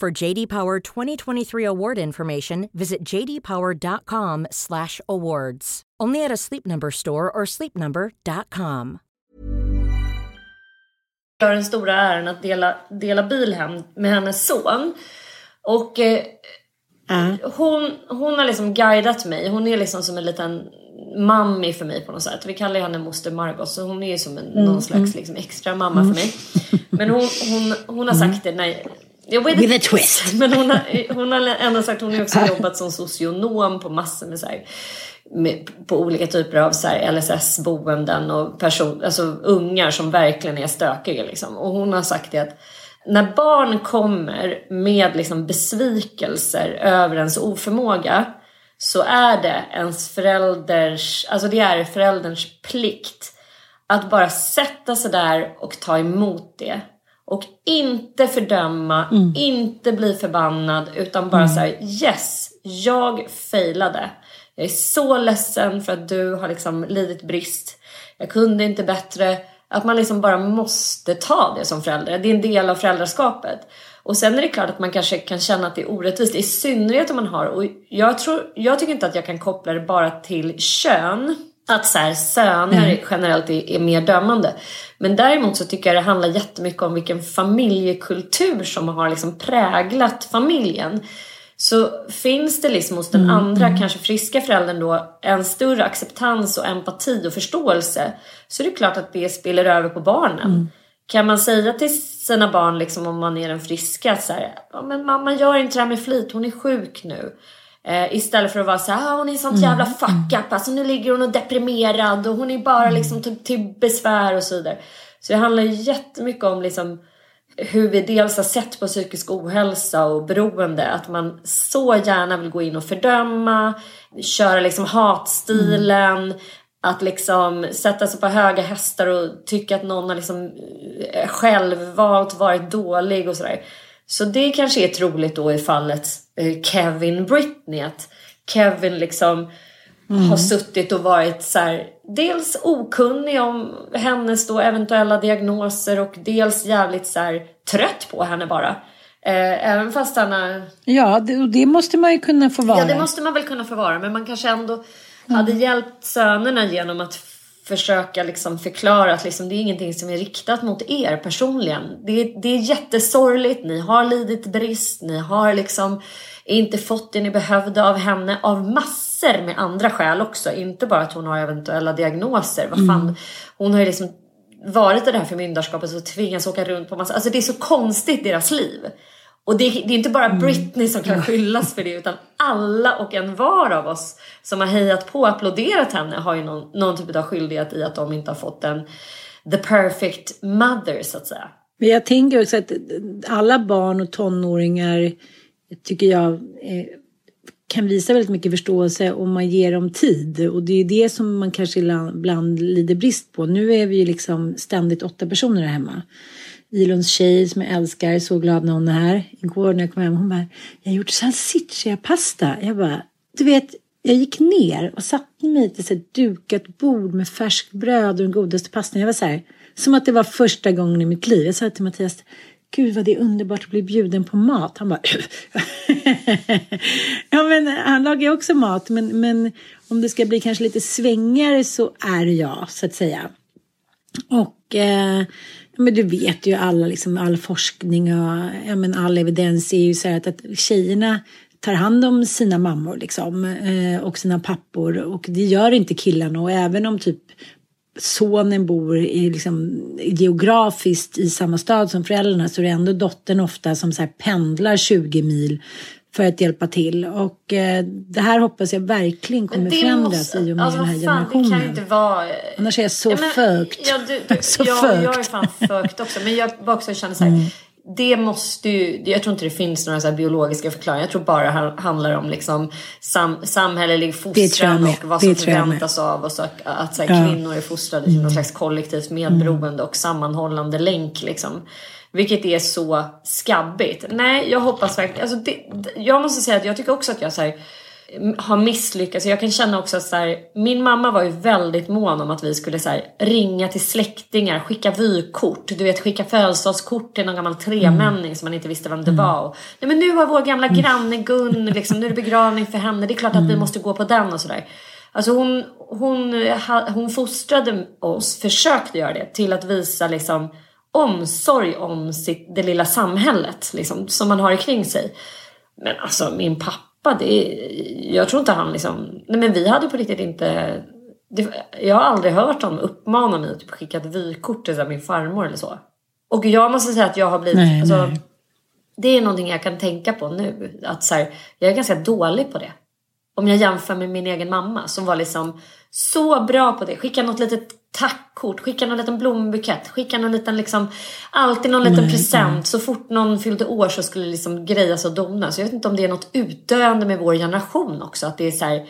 Speaker 4: For JD Power 2023 award information, visit jdpower.com/awards. Only at a Sleep Number store or sleepnumber.com.
Speaker 1: har den stora äran att dela, dela bil hem med hennes son. Och eh, hon, hon har liksom guidat mig. Hon är liksom som en liten mammi för mig på något sätt. Vi kallar henne moster Margot så hon är ju som en, någon slags liksom extra mamma för mig. Men hon, hon, hon har sagt det när jag vet
Speaker 2: With
Speaker 1: inte-
Speaker 2: a twist.
Speaker 1: Men hon har, hon har ändå sagt hon har också jobbat som socionom på massor med så här, med, på olika typer av så LSS-boenden och person, alltså ungar som verkligen är stökiga. Liksom. Och hon har sagt det att när barn kommer med liksom besvikelser över ens oförmåga så är det ens förälders, alltså det är förälderns plikt att bara sätta sig där och ta emot det. Och inte fördöma, inte bli förbannad utan bara säga yes, jag failade. Jag är så ledsen för att du har liksom lidit brist. Jag kunde inte bättre. Att man liksom bara måste ta det som förälder. Det är en del av föräldraskapet. Och sen är det klart att man kanske kan känna att det är orättvist. I synnerhet om man har, och jag, tror, jag tycker inte att jag kan koppla det bara till kön. Att så här, söner generellt är, är mer dömande. Men däremot så tycker jag det handlar jättemycket om vilken familjekultur som har liksom präglat familjen. Så finns det liksom hos den andra, kanske friska föräldern då, en större acceptans och empati och förståelse. Så är det klart att det spiller över på barnen. Kan man säga till sina barn, liksom, om man är den friska, så här, ja, men mamma gör inte det här med flit, hon är sjuk nu. Eh, istället för att vara så här, ah, hon är sånt jävla fuck up, alltså nu ligger hon och deprimerad och hon är bara liksom till, till besvär och så vidare. Så det handlar jättemycket om liksom hur vi dels har sett på psykisk ohälsa och beroende, att man så gärna vill gå in och fördöma, köra liksom hatstilen, att liksom sätta sig på höga hästar och tycka att någon har liksom eh, självvalt varit dålig och sådär. Så det kanske är troligt då i fallet eh, Kevin Britney, att Kevin liksom har suttit och varit så här, dels okunnig om hennes då eventuella diagnoser och dels jävligt så här, trött på henne bara. Eh, även fast han har
Speaker 2: Ja, det, och det måste man ju kunna få vara.
Speaker 1: Ja, det måste man väl kunna få vara. Men man kanske ändå hade hjälpt sönerna genom att försöka liksom förklara att liksom det är ingenting som är riktat mot er personligen. Det är, det är jättesorgligt, ni har lidit brist, ni har liksom inte fått det ni behövde av henne av massor med andra skäl också. Inte bara att hon har eventuella diagnoser. Vad fan, hon har ju liksom varit i det här förmyndarskapet och tvingats åka runt på massa... Alltså det är så konstigt deras liv. Och det, det är inte bara Britney som kan skyllas för det utan alla och en var av oss som har hejat på och applåderat henne har ju någon, någon typ av skyldighet i att de inte har fått en the perfect mother så att säga.
Speaker 2: Men jag tänker också att alla barn och tonåringar tycker jag eh, kan visa väldigt mycket förståelse om man ger dem tid. Och det är det som man kanske ibland lider brist på. Nu är vi ju liksom ständigt åtta personer här hemma. Ilons tjej som jag älskar, så glad när hon är här. Igår när jag kom hem, hon bara, jag har gjort salsiccia-pasta. Jag bara, du vet, jag gick ner och satte mig till ett dukat bord med färskbröd och den godaste pastan. Jag var så här, som att det var första gången i mitt liv. Jag sa till Mattias, gud vad det är underbart att bli bjuden på mat. Han bara, ja men han lagar ju också mat, men, men om det ska bli kanske lite svängigare så är det jag, så att säga. Och eh, men du vet ju alla, liksom, all forskning och ja, men all evidens är ju så här att, att tjejerna tar hand om sina mammor liksom, eh, och sina pappor. Och det gör inte killarna. Och även om typ sonen bor i, liksom, geografiskt i samma stad som föräldrarna så är det ändå dottern ofta som så här pendlar 20 mil för att hjälpa till. Och eh, det här hoppas jag verkligen kommer förändras måste, i och med alltså, den här fan, generationen. Det kan inte vara... Annars är jag så fucked.
Speaker 1: Ja, du, du, så jag, fucked. jag är fan fucked också. Men jag också känner så här. Mm. Det måste ju, jag tror inte det finns några så biologiska förklaringar. Jag tror bara det handlar om liksom sam, samhällelig fostran och vad som förväntas av oss. Att, att så här, ja. kvinnor är fostrade till mm. något slags kollektivt medberoende mm. och sammanhållande länk. Liksom. Vilket är så skabbigt. Nej, jag hoppas verkligen. Alltså det, jag måste säga att jag tycker också att jag så här, har misslyckats. Jag kan känna också att så här, min mamma var ju väldigt mån om att vi skulle så här, ringa till släktingar, skicka vykort, du vet skicka födelsedagskort till någon gammal tremänning mm. som man inte visste vem det mm. var. Och, Nej men nu har vår gamla mm. granne Gun, liksom, nu är det begravning för henne, det är klart att vi mm. måste gå på den och sådär. Alltså hon, hon, hon fostrade oss, försökte göra det, till att visa liksom omsorg om sitt, det lilla samhället liksom, som man har kring sig. Men alltså min pappa, det, jag tror inte han liksom... Nej men vi hade på riktigt inte... Det, jag har aldrig hört honom uppmana mig att typ skicka ett vykort till min farmor eller så. Och jag måste säga att jag har blivit... Nej, alltså, nej. Det är någonting jag kan tänka på nu. Att så här, jag är ganska dålig på det. Om jag jämför med min egen mamma som var liksom så bra på det. Skicka något litet tackkort, skicka någon liten blombukett, skicka någon liten liksom, alltid någon liten mm, present. Mm. Så fort någon fyllde år så skulle det liksom grejas och donas. Jag vet inte om det är något utdöende med vår generation också. Att det är så här,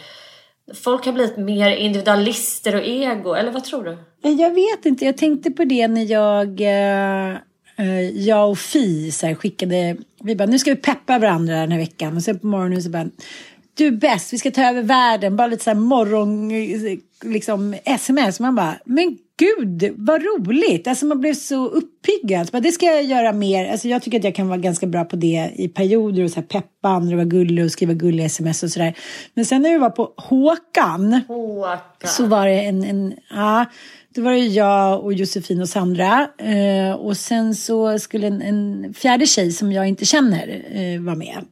Speaker 1: folk har blivit mer individualister och ego, eller vad tror du?
Speaker 2: Jag vet inte, jag tänkte på det när jag eh, eh jag och Fi så här, skickade, vi bara nu ska vi peppa varandra den här veckan och sen på morgonen så bara du är bäst, vi ska ta över världen. Bara lite så här morgon, liksom sms. Man bara, men gud vad roligt. Alltså man blev så uppiggad. Bara, det ska jag göra mer. Alltså jag tycker att jag kan vara ganska bra på det i perioder och så här peppa andra, vara gullig och skriva gulliga sms och sådär. Men sen när vi var på Håkan.
Speaker 1: Håkan.
Speaker 2: Så var det en, en ja. Då var det jag och Josefin och Sandra. Eh, och sen så skulle en, en fjärde tjej som jag inte känner eh, vara med.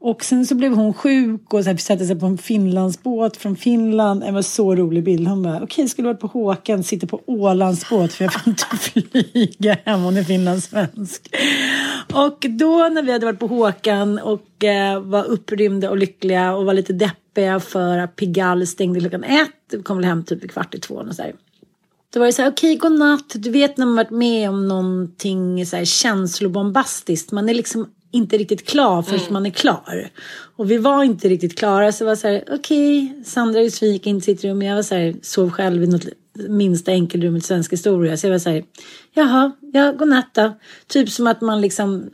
Speaker 2: Och sen så blev hon sjuk och så här, satte sig på en Finlandsbåt från Finland. Det var så rolig bild. Hon bara, okej, okay, skulle varit på Håkan, sitter på Ålandsbåt för jag får inte flyga hem. Hon är finlandssvensk. Och då när vi hade varit på Håkan och eh, var upprymda och lyckliga och var lite deppiga för att Pigalle stängde klockan ett. Vi kom väl hem typ kvart i två. Och så här. Då var det så här, okej, okay, godnatt. Du vet när man varit med om någonting så här känslobombastiskt. Man är liksom inte riktigt klar förrän mm. man är klar. Och vi var inte riktigt klara så det var så här, okej, okay, Sandra gick in till sitt rum. Jag var så här, sov själv i något minsta enkelrum i svensk historia. Så jag var så här, jaha, ja, godnatt då. Typ som att man liksom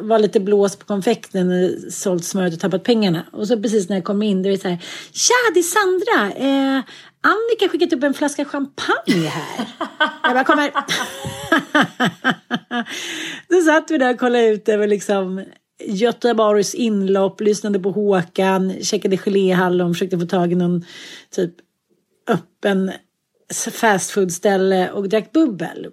Speaker 2: var lite blåst på konfekten, sålt smöret och tappat pengarna. Och så precis när jag kom in, det var så här, tja, det är Sandra. Eh, Annika skickat upp en flaska champagne här. Jag bara kommer. Då satt vi där och kollade ut över liksom Göteborgs inlopp, lyssnade på Håkan, käkade geléhallon, försökte få tag i någon typ öppen fastfoodställe och drack bubbel.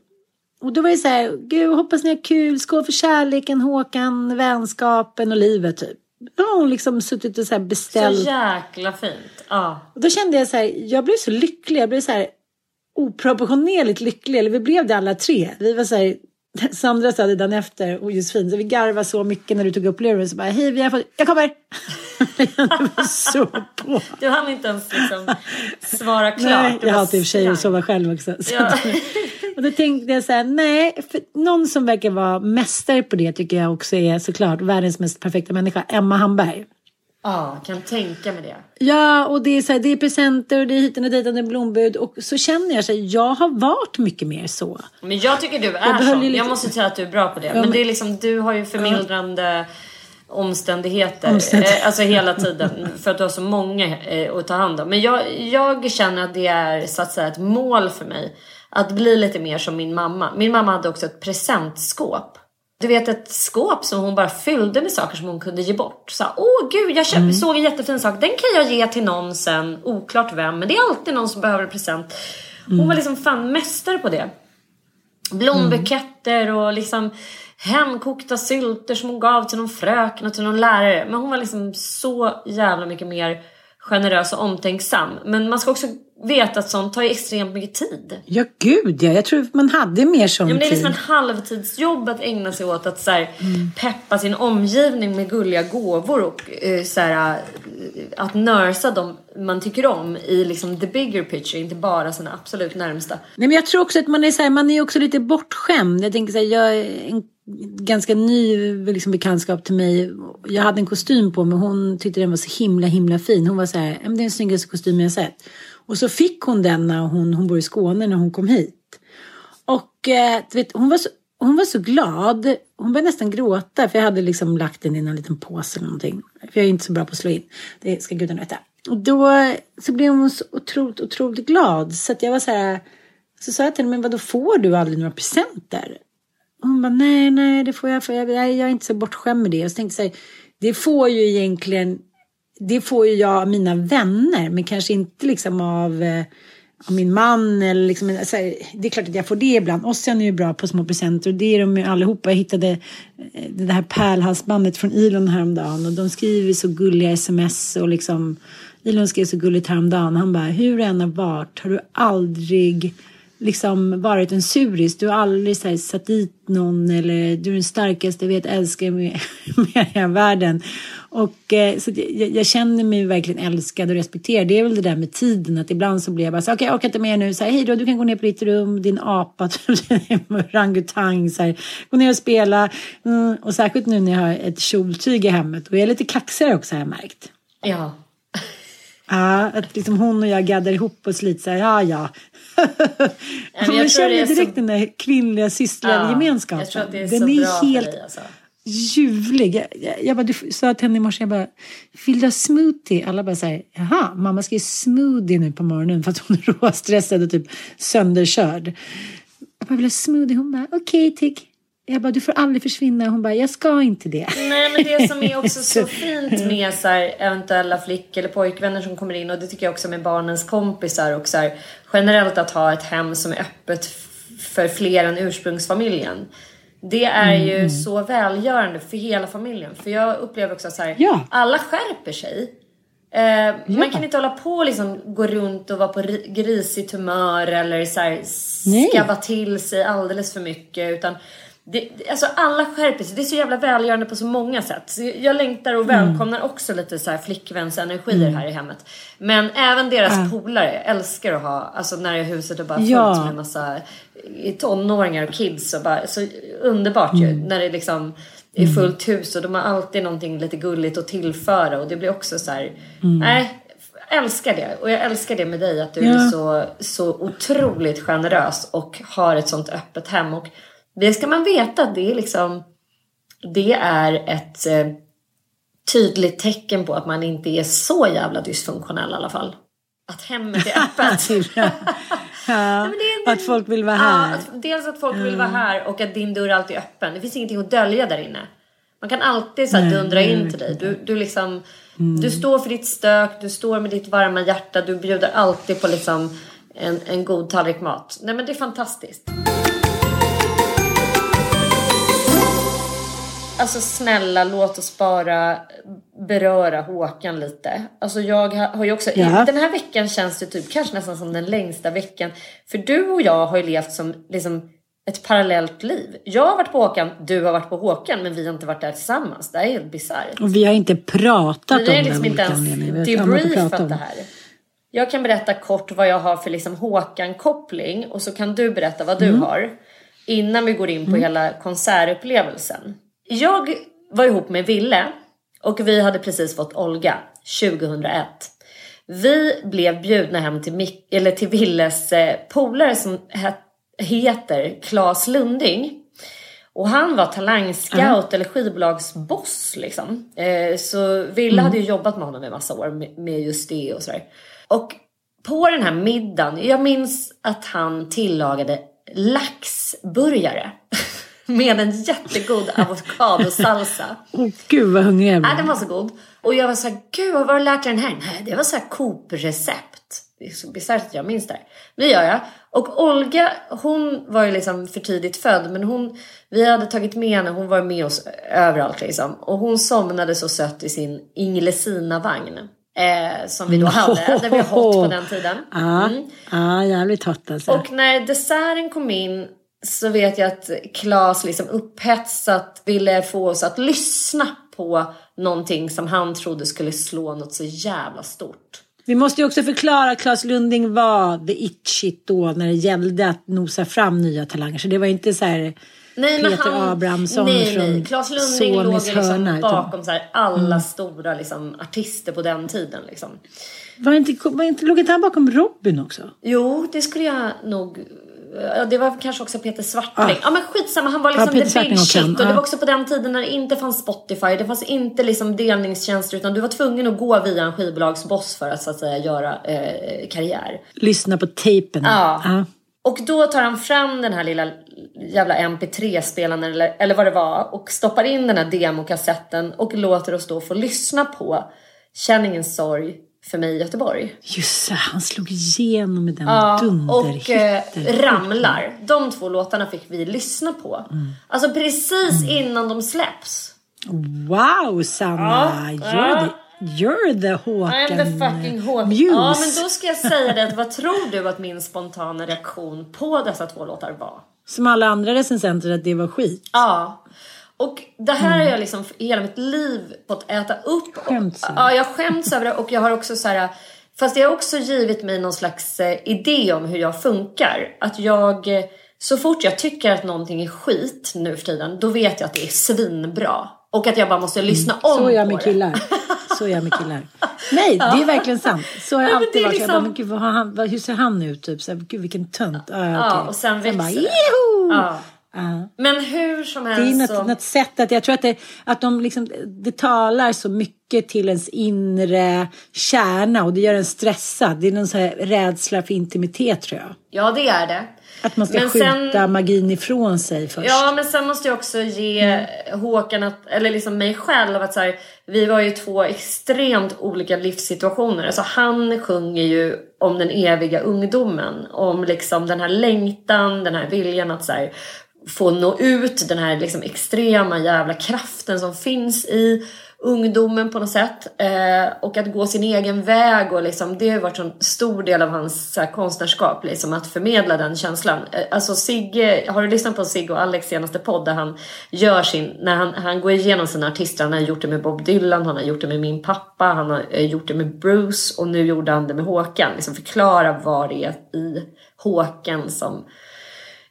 Speaker 2: Och då var det så här, gud hoppas ni har kul, skål för kärleken, Håkan, vänskapen och livet typ. Då har hon liksom suttit och så beställt.
Speaker 1: Så jäkla fint. Ja.
Speaker 2: Och då kände jag så här, jag blev så lycklig, jag blev så här oproportionerligt lycklig. Eller vi blev det alla tre. Vi var så här, Sandra sa det dagen efter och Josefin, så vi garvade så mycket när du tog upp luren. Så bara, hej vi har fått, jag kommer! så på.
Speaker 1: Du hann inte ens liksom svara klart.
Speaker 2: Nej, jag hatar i och för sig att sova själv också. Ja. och då tänkte jag så här, nej, för någon som verkar vara mästare på det tycker jag också är såklart världens mest perfekta människa, Emma Hamberg.
Speaker 1: Ja, kan tänka mig det.
Speaker 2: Ja, och det är, så här, det är presenter och det är hit och dit och blombud. Och så känner jag sig, jag har varit mycket mer så.
Speaker 1: Men jag tycker du är jag så. Lite... Jag måste säga att du är bra på det. Ja, men, men det är liksom, du har ju förmildrande ja. omständigheter. Omständigheter. Eh, alltså hela tiden. för att du har så många eh, att ta hand om. Men jag, jag känner att det är så att säga ett mål för mig Att bli lite mer som min mamma. Min mamma hade också ett presentskåp. Du vet ett skåp som hon bara fyllde med saker som hon kunde ge bort. Så åh gud jag köpt, mm. såg en jättefin sak. Den kan jag ge till någon sen. Oklart vem men det är alltid någon som behöver en present. Hon mm. var liksom fan mästare på det. Blombuketter och liksom hemkokta sylter som hon gav till någon fröken och till någon lärare. Men hon var liksom så jävla mycket mer generös och omtänksam. Men man ska också veta att sånt tar ju extremt mycket tid.
Speaker 2: Ja, gud ja. Jag tror man hade mer sån
Speaker 1: ja, men Det är liksom en halvtidsjobb att ägna sig åt att så här, mm. peppa sin omgivning med gulliga gåvor och uh, så här, uh, att nörsa dem man tycker om i liksom the bigger picture, inte bara sina absolut närmsta.
Speaker 2: Nej, men jag tror också att man är, så här, man är också lite bortskämd. Jag tänker så här, jag är en ganska ny liksom, bekantskap till mig. Jag hade en kostym på mig. Hon tyckte den var så himla himla fin. Hon var så här, det är den snyggaste kostymen jag sett. Och så fick hon den när hon, hon bor i Skåne när hon kom hit. Och eh, vet, hon, var så, hon var så glad. Hon började nästan gråta för jag hade liksom lagt den i en liten påse eller någonting. För jag är inte så bra på att slå in. Det ska gudarna veta. Och då så blev hon så otroligt, otroligt glad. Så att jag var så här. Så sa jag till henne, men vadå får du aldrig några presenter? hon bara, nej, nej, det får jag, för jag, jag är inte så bortskämd med det. Och så tänkte jag, det får ju egentligen, det får ju jag av mina vänner, men kanske inte liksom av, eh, av min man eller liksom, här, det är klart att jag får det ibland. Ossian är ju bra på små presenter och det är de ju allihopa. Jag hittade eh, det här pärlhalsbandet från Elon häromdagen och de skriver så gulliga sms och liksom Elon skrev så gulligt häromdagen. Han bara, hur det än har varit har du aldrig liksom varit en suris. Du har aldrig så här, satt dit någon eller du är den starkaste, jag vet, älskar med, med världen. Och eh, så jag, jag, känner mig verkligen älskad och respekterad. Det är väl det där med tiden att ibland så blir jag bara så okej okay, jag orkar inte mer nu. Så här, hej då, du kan gå ner på ditt rum, din apa, orangutang, så här, gå ner och spela. Mm, och särskilt nu när jag har ett kjoltyg i hemmet och jag är lite kaxigare också har jag märkt.
Speaker 1: Ja.
Speaker 2: Ja, att liksom hon och jag gaddar ihop oss lite så här, ja ja, men man känner direkt så... den där kvinnliga systergemenskapen.
Speaker 1: Ja, jag tror att det är
Speaker 2: den
Speaker 1: så
Speaker 2: är
Speaker 1: bra
Speaker 2: helt
Speaker 1: för dig alltså.
Speaker 2: Ljuvlig. Jag, jag, jag bara, du sa till henne i morse, jag bara, vill du ha smoothie? Alla bara säger, jaha, mamma ska ge smoothie nu på morgonen för att hon är råstressad och typ sönderkörd. Jag bara, vill ha smoothie? Hon bara, okej, okay, tick. Jag bara, du får aldrig försvinna. Hon bara, jag ska inte det.
Speaker 1: Nej, men det som är också så fint med så här, eventuella flick eller pojkvänner som kommer in och det tycker jag också med barnens kompisar och så här, generellt att ha ett hem som är öppet för fler än ursprungsfamiljen. Det är ju mm. så välgörande för hela familjen. För jag upplever också så här,
Speaker 2: ja.
Speaker 1: alla skärper sig. Eh, ja. Man kan inte hålla på och liksom gå runt och vara på grisigt humör eller så här, skabba till sig alldeles för mycket. Utan det, alltså alla skärper sig. Det är så jävla välgörande på så många sätt. Så jag längtar och mm. välkomnar mm. också lite så här flickvänsenergier mm. här i hemmet. Men även deras äh. polare älskar att ha, alltså när huset är bara fullt ja. med en massa tonåringar och kids. Och bara, så underbart mm. ju. När det liksom är mm. fullt hus och de har alltid någonting lite gulligt att tillföra. Och det blir också så här, mm. nej. älskar det. Och jag älskar det med dig att du ja. är så, så otroligt generös och har ett sånt öppet hem. Och det ska man veta. Det är liksom det är ett eh, tydligt tecken på att man inte är så jävla dysfunktionell i alla fall. Att hemmet är öppet.
Speaker 2: ja, att folk vill vara här.
Speaker 1: Ja, att, dels att folk mm. vill vara här och att din dörr alltid är öppen. Det finns ingenting att dölja där inne. Man kan alltid så här, dundra in till dig. Du, du, liksom, mm. du står för ditt stök, du står med ditt varma hjärta, du bjuder alltid på liksom en, en god tallrik mat. Nej men det är fantastiskt. Alltså snälla låt oss bara beröra Håkan lite. Alltså jag har ju också, ja. den här veckan känns det typ kanske nästan som den längsta veckan. För du och jag har ju levt som liksom ett parallellt liv. Jag har varit på Håkan, du har varit på Håkan, men vi har inte varit där tillsammans. Det är helt bisarrt.
Speaker 2: Och vi har inte pratat om det. Vi har
Speaker 1: liksom inte ens debriefat det här. Jag kan berätta kort vad jag har för liksom Håkan-koppling och så kan du berätta vad du mm. har. Innan vi går in på mm. hela konsertupplevelsen. Jag var ihop med Ville och vi hade precis fått Olga 2001. Vi blev bjudna hem till, Mik eller till Villes eh, polare som heter Claes Lunding. Och han var talangscout mm. eller skivbolagsboss liksom. Eh, så Ville mm. hade ju jobbat med honom i massa år med, med just det och sådär. Och på den här middagen, jag minns att han tillagade laxburgare. Med en jättegod avokadosalsa.
Speaker 2: Åh gud vad hungrig jag blev.
Speaker 1: den var så god. Och jag var så här, gud vad har du lärt dig den här? Nej, det var så här Coop-recept. Det är så bisarrt att jag minns det här. Det gör jag. Och Olga, hon var ju liksom för tidigt född. Men hon, vi hade tagit med henne, hon var med oss överallt liksom. Och hon somnade så sött i sin Inglesina-vagn. Eh, som vi då hade, där vi har hållit på den tiden.
Speaker 2: Ja,
Speaker 1: Mm.
Speaker 2: ja jävligt hot alltså.
Speaker 1: Och när desserten kom in så vet jag att Claes liksom upphetsat ville få oss att lyssna på någonting som han trodde skulle slå något så jävla stort.
Speaker 2: Vi måste ju också förklara att Claes Lunding var the it shit då när det gällde att nosa fram nya talanger. Så det var inte så här
Speaker 1: Nej,
Speaker 2: Peter
Speaker 1: han,
Speaker 2: Abrahamsson
Speaker 1: nej,
Speaker 2: från
Speaker 1: nej. Claes Lunding låg
Speaker 2: Sonys
Speaker 1: liksom
Speaker 2: hörna, utan-
Speaker 1: bakom så här alla stora liksom, artister på den tiden. Liksom.
Speaker 2: Var inte, var inte, låg inte han bakom Robin också?
Speaker 1: Jo, det skulle jag nog... Ja, det var kanske också Peter Svartling.
Speaker 2: Ah.
Speaker 1: Ja men skitsamma, han var
Speaker 2: Ja,
Speaker 1: liksom
Speaker 2: Peter
Speaker 1: the big
Speaker 2: och
Speaker 1: shit. Och det
Speaker 2: ah.
Speaker 1: var också på den tiden när det inte fanns Spotify. Det fanns inte liksom delningstjänster utan du var tvungen att gå via en skivbolagsboss för att så att säga göra eh, karriär.
Speaker 2: Lyssna på tejpen.
Speaker 1: Ja. Och då tar han fram den här lilla jävla MP3-spelaren eller, eller vad det var och stoppar in den här demokassetten och låter oss då få lyssna på Känn ingen sorg för mig i Göteborg.
Speaker 2: Just det, han slog igenom med den
Speaker 1: Ja, och eh, Ramlar. De två låtarna fick vi lyssna på.
Speaker 2: Mm.
Speaker 1: Alltså precis innan de släpps.
Speaker 2: Wow, Sanna! You're, the, you're the Håkan
Speaker 1: I'm the fucking Håkan.
Speaker 2: Muse.
Speaker 1: Ja, men då ska jag säga det. att Vad tror du att min spontana reaktion på dessa två låtar var?
Speaker 2: Som alla andra recensenter att det var skit.
Speaker 1: Ja. Och det här har jag liksom i hela mitt liv fått äta upp.
Speaker 2: Skämts
Speaker 1: och. Ja, jag skäms över det och jag har också så här. Fast det har också givit mig någon slags eh, idé om hur jag funkar. Att jag, eh, så fort jag tycker att någonting är skit nu för tiden, då vet jag att det är svinbra. Och att jag bara måste lyssna om
Speaker 2: Mm. Så är jag med
Speaker 1: det.
Speaker 2: killar. Så är jag med killar. Nej, det är verkligen sant. Så har jag
Speaker 1: Ja,
Speaker 2: alltid varit. Jag
Speaker 1: liksom-
Speaker 2: bara, men gud, vad har han, hur ser han ut? Typ, så här, gud, vilken tönt. Ah,
Speaker 1: Ja,
Speaker 2: okej.
Speaker 1: och sen växer
Speaker 2: bara,
Speaker 1: det. Ja.
Speaker 2: Ja.
Speaker 1: Men hur som
Speaker 2: Det är
Speaker 1: helst
Speaker 2: något,
Speaker 1: så...
Speaker 2: något sätt att jag tror att det, att de liksom, det talar så mycket till ens inre kärna och det gör en stressad. Det är någon så här rädsla för intimitet tror jag.
Speaker 1: Ja, det är det.
Speaker 2: Att man ska
Speaker 1: Men
Speaker 2: skjuta
Speaker 1: sen-
Speaker 2: magin ifrån sig först.
Speaker 1: Ja, men sen måste jag också ge
Speaker 2: Mm.
Speaker 1: Håkan, att, eller liksom mig själv, att så här, vi var ju två extremt olika livssituationer. Alltså han sjunger ju om den eviga ungdomen, om liksom den här längtan, den här viljan att så här, få nå ut, den här liksom extrema jävla kraften som finns i ungdomen på något sätt. Eh, och att gå sin egen väg och liksom, det har varit en stor del av hans så här, konstnärskap, liksom, att förmedla den känslan. Eh, alltså Sigge, har du lyssnat på Sigge och Alex senaste podd där han gör sin, när han, han går igenom sina artister, han har gjort det med Bob Dylan, han har gjort det med min pappa, han har eh, gjort det med Bruce och nu gjorde han det med Håkan. Liksom förklara vad det är i Håkan som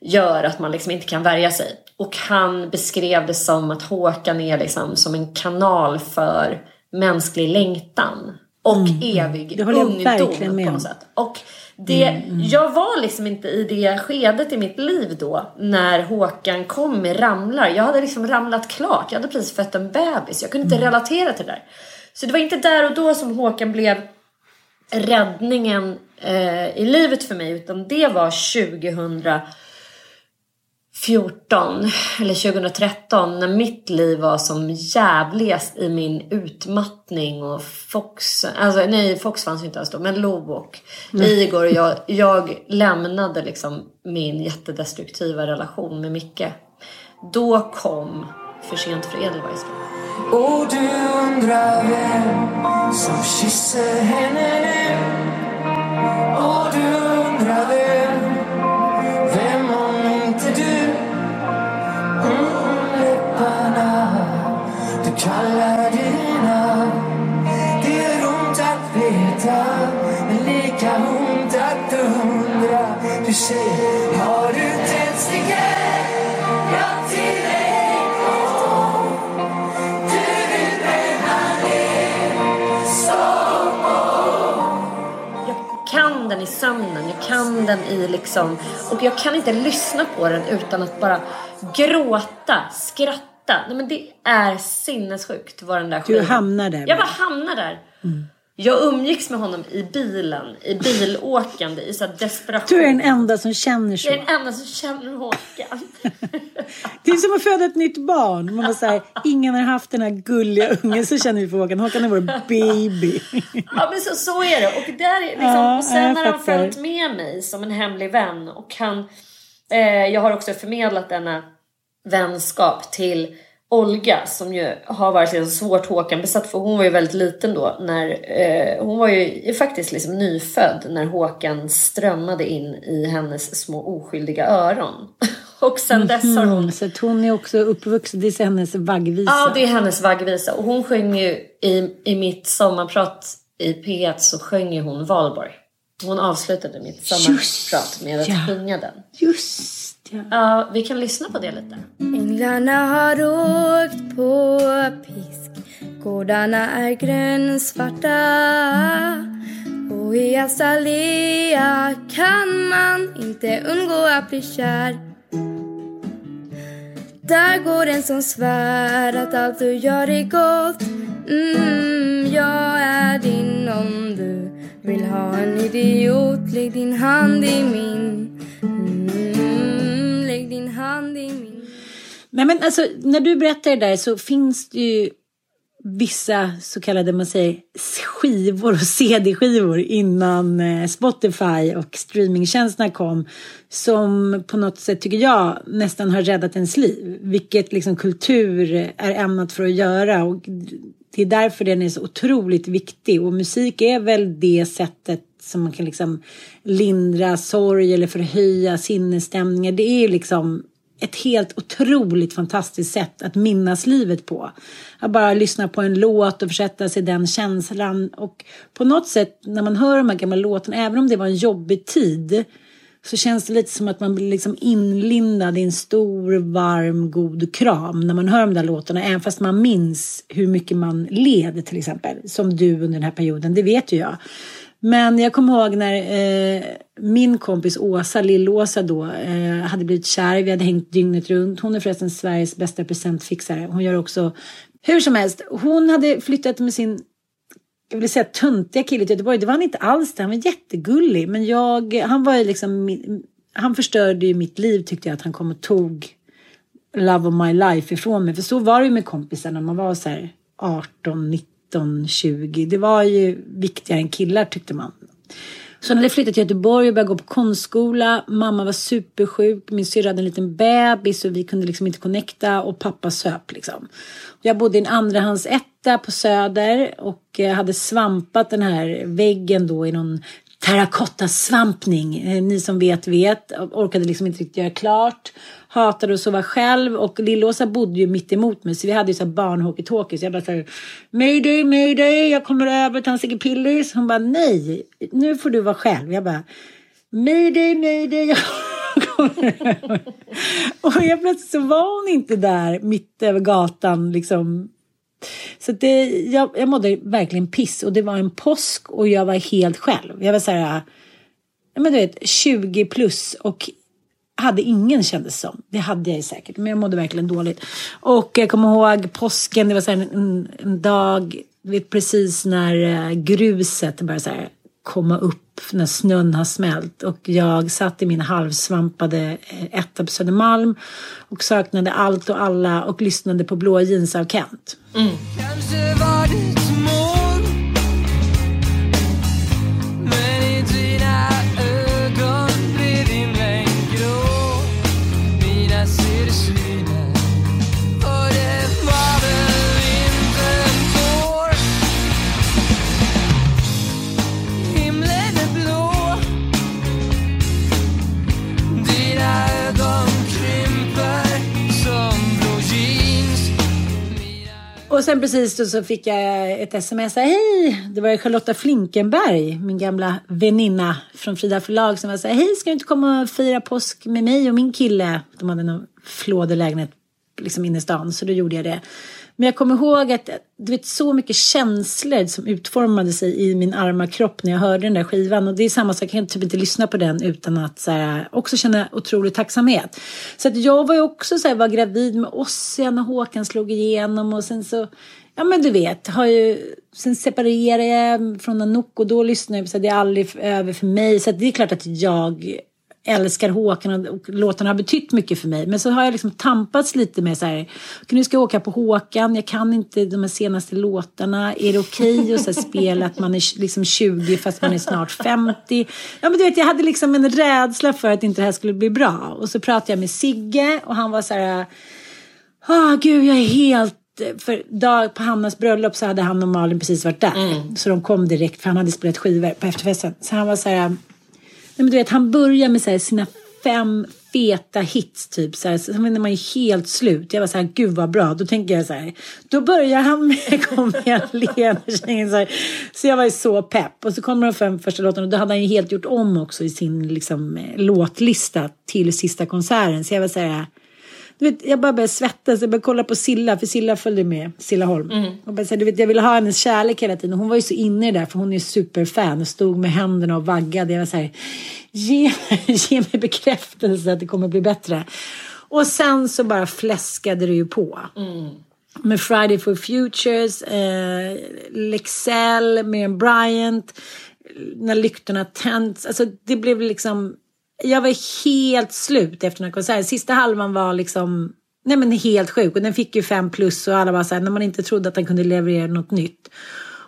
Speaker 1: gör att man liksom inte kan värja sig. Och han beskrev det som att Håkan är liksom som en kanal för mänsklig längtan. Och evig
Speaker 2: Mm. Det jag
Speaker 1: ungdom på något sätt. Och det,
Speaker 2: Mm,
Speaker 1: jag var liksom inte i det skedet i mitt liv då när Håkan kom med Ramlar. Jag hade liksom ramlat klart. Jag hade precis fött en bebis. Jag kunde
Speaker 2: Mm.
Speaker 1: inte relatera till det där. Så det var inte där och då som Håkan blev räddningen eh, i livet för mig utan det var 2014 eller 2013 när mitt liv var som jävligast i min utmattning och Fox, alltså nej Fox fanns ju inte ens då men Lo och Igor och jag, jag lämnade liksom min jättedestruktiva relation med Micke. Då kom För sent för Edelweiss.
Speaker 5: Och du undrar vem som kysser henne nu
Speaker 1: i sömnen, jag kan den i liksom... Och jag kan inte lyssna på den utan att bara gråta, skratta. Nej men det är sinnessjukt vad den där
Speaker 2: Du
Speaker 1: skivan-
Speaker 2: hamnar där.
Speaker 1: Jag bara hamnar där. Jag umgicks med honom i bilen, i bilåkande, i så desperation.
Speaker 2: Du är den enda som känner så.
Speaker 1: Jag är den enda som känner Håkan.
Speaker 2: Det är som att föda ett nytt barn. Man så här, ingen har haft den här gulliga ungen, så känner vi för Håkan. Håkan är vår baby.
Speaker 1: Ja men så, så är det. Och, där, är liksom,
Speaker 2: Ja,
Speaker 1: och sen har han följt med mig som en hemlig vän. Och han, eh, jag har också förmedlat denna vänskap till Olga som ju har varit liksom svårt Håkan besatt för hon var ju väldigt liten då när eh, hon var ju faktiskt liksom nyfödd när Håkan strömmade in i hennes små oskyldiga öron. Och sen dess har hon
Speaker 2: Mm, så hon är också uppvuxen, det är hennes vaggvisa.
Speaker 1: Ja, det är hennes vaggvisa. Och hon sjöng ju i, i mitt sommarprat i P1 så sjöng ju hon Valborg. Hon avslutade mitt sommarprat med att sjunga den.
Speaker 2: Just ja.
Speaker 1: Ja, vi kan lyssna på det lite.
Speaker 6: Änglarna har åkt på pisk. Gårdarna är grönsvarta. Och i Azalea kan man inte undgå att bli kär. Där går en som svär att allt du gör är gott. Mm, Jag är din om du vill ha en idiot. Lägg din hand i min. Mm, din i min
Speaker 2: Nej men alltså när du berättar det där så finns det ju vissa så kallade man säger skivor och CD-skivor innan eh, Spotify och streamingtjänsterna kom som på något sätt tycker jag nästan har räddat ens liv. Vilket liksom kultur är ämnat för att göra och det är därför den är så otroligt viktig och musik är väl det sättet som man kan liksom lindra sorg eller förhöja sinnesstämningar. Det är liksom ett helt otroligt fantastiskt sätt att minnas livet på. Att bara lyssna på en låt och försätta sig i den känslan. Och på något sätt när man hör de här gamla låtarna, även om det var en jobbig tid, så känns det lite som att man blir liksom inlindad i en stor, varm, god kram när man hör de där låtarna. Även fast man minns hur mycket man led till exempel. Som du under den här perioden, det vet ju jag. Men jag kommer ihåg när eh, min kompis Åsa, Lill-Åsa då, eh, hade blivit kär. Vi hade hängt dygnet runt. Hon är förresten Sveriges bästa presentfixare. Hon gör också, hur som helst, hon hade flyttat med sin jag vill säga töntiga kille till Göteborg. Det var han inte alls det. Han var jättegullig. Men jag, han var ju liksom, han förstörde ju mitt liv tyckte jag att han kom och tog love of my life ifrån mig. För så var det ju med kompisar när man var så här 18, 19, 20. Det var ju viktigare än killar tyckte man. Så han hade flyttat till Göteborg och började gå på konstskola. Mamma var supersjuk. Min syrra hade en liten bebis och vi kunde liksom inte connecta. Och pappa söp liksom. Jag bodde i en andrahandsetta på Söder och eh, hade svampat den här väggen då i någon terrakottasvampning. Eh, Ni som vet vet. Orkade liksom inte riktigt göra klart. Hatade att sova själv och Lillåsa bodde ju mitt emot mig så vi hade ju så barn barnhockey-talkie. Så jag bara såhär, mayday, mayday, jag kommer över, till en cigg Pillers. Hon bara, nej, nu får du vara själv. Jag bara, mayday, mayday, jag kommer över. Och helt plötsligt så var hon inte där mitt över gatan liksom. Så det, jag, jag mådde verkligen piss och det var en påsk och jag var helt själv. Jag var så här, ja, men du vet, 20 plus och hade ingen kändes som. Det hade jag ju säkert, men jag mådde verkligen dåligt. Och jag kommer ihåg påsken, det var så här en, en, dag, du vet precis när eh, gruset började så här komma upp, när snön har smält. Och jag satt i min halvsvampade eh, etta på Södermalm och saknade allt och alla och lyssnade på Blå jeans av Kent.
Speaker 5: Kanske Och
Speaker 2: sen precis då så fick jag ett sms. Hej! Det var Charlotta Flinkenberg, min gamla väninna från Frida förlag som var så här, Hej, ska du inte komma och fira påsk med mig och min kille? De hade någon flådelägenhet liksom inne i stan, så då gjorde jag det. Men jag kommer ihåg att du vet så mycket känslor som utformade sig i min arma kropp när jag hörde den där skivan. Och det är samma sak, jag kan typ inte lyssna på den utan att så här, också känna otrolig tacksamhet. Så att jag var ju också så här, var gravid med Ossian när Håkan slog igenom och sen så Ja men du vet, har ju, sen separerade jag från Anouk och då lyssnade jag på så här, det är aldrig över för mig. Så att det är klart att jag älskar Håkan och, och låtarna har betytt mycket för mig. Men så har jag liksom tampats lite med så här, "Okej, nu ska jag åka på Håkan, jag kan inte de här senaste låtarna. Är det okej att så här, spela att man är liksom 20 fast man är snart 50? Ja men du vet, jag hade liksom en rädsla för att inte det här skulle bli bra. Och så pratade jag med Sigge och han var så här, ah gud jag är helt för dag på Hannas bröllop så hade han och Malin precis varit där. Så de kom direkt för han hade spelat skivor på efterfesten. Så han var så här, men du vet han börjar med så här, sina fem feta hits typ. Så här, så när man är helt slut. Jag var så här, gud vad bra. Då tänker jag så här, då börjar han med Kom igen Lena. Så, här. så jag var ju så pepp. Och så kommer de fem första låtarna och då hade han ju helt gjort om också i sin liksom, eh, låtlista till sista konserten. Så jag var så här, du vet, jag bara började svettas. Jag började kolla på Silla, för Silla följde med. Silla Holm. Och bara, så här, du vet, jag ville ha hennes kärlek hela tiden. Hon var ju så inne i det där, för hon är superfan. Och stod med händerna och vaggade. Jag var så här, ge, ge mig bekräftelse att det kommer bli bättre. Och sen så bara fläskade det ju på. Med Friday for Futures, eh, Lexell, Miriam Bryant, när lyktorna tänds. Alltså det blev liksom, jag var helt slut efter den här konserten. Sista halvan var liksom, nej men helt sjuk. Och den fick ju fem plus och alla var så här, när man inte trodde att den kunde leverera något nytt.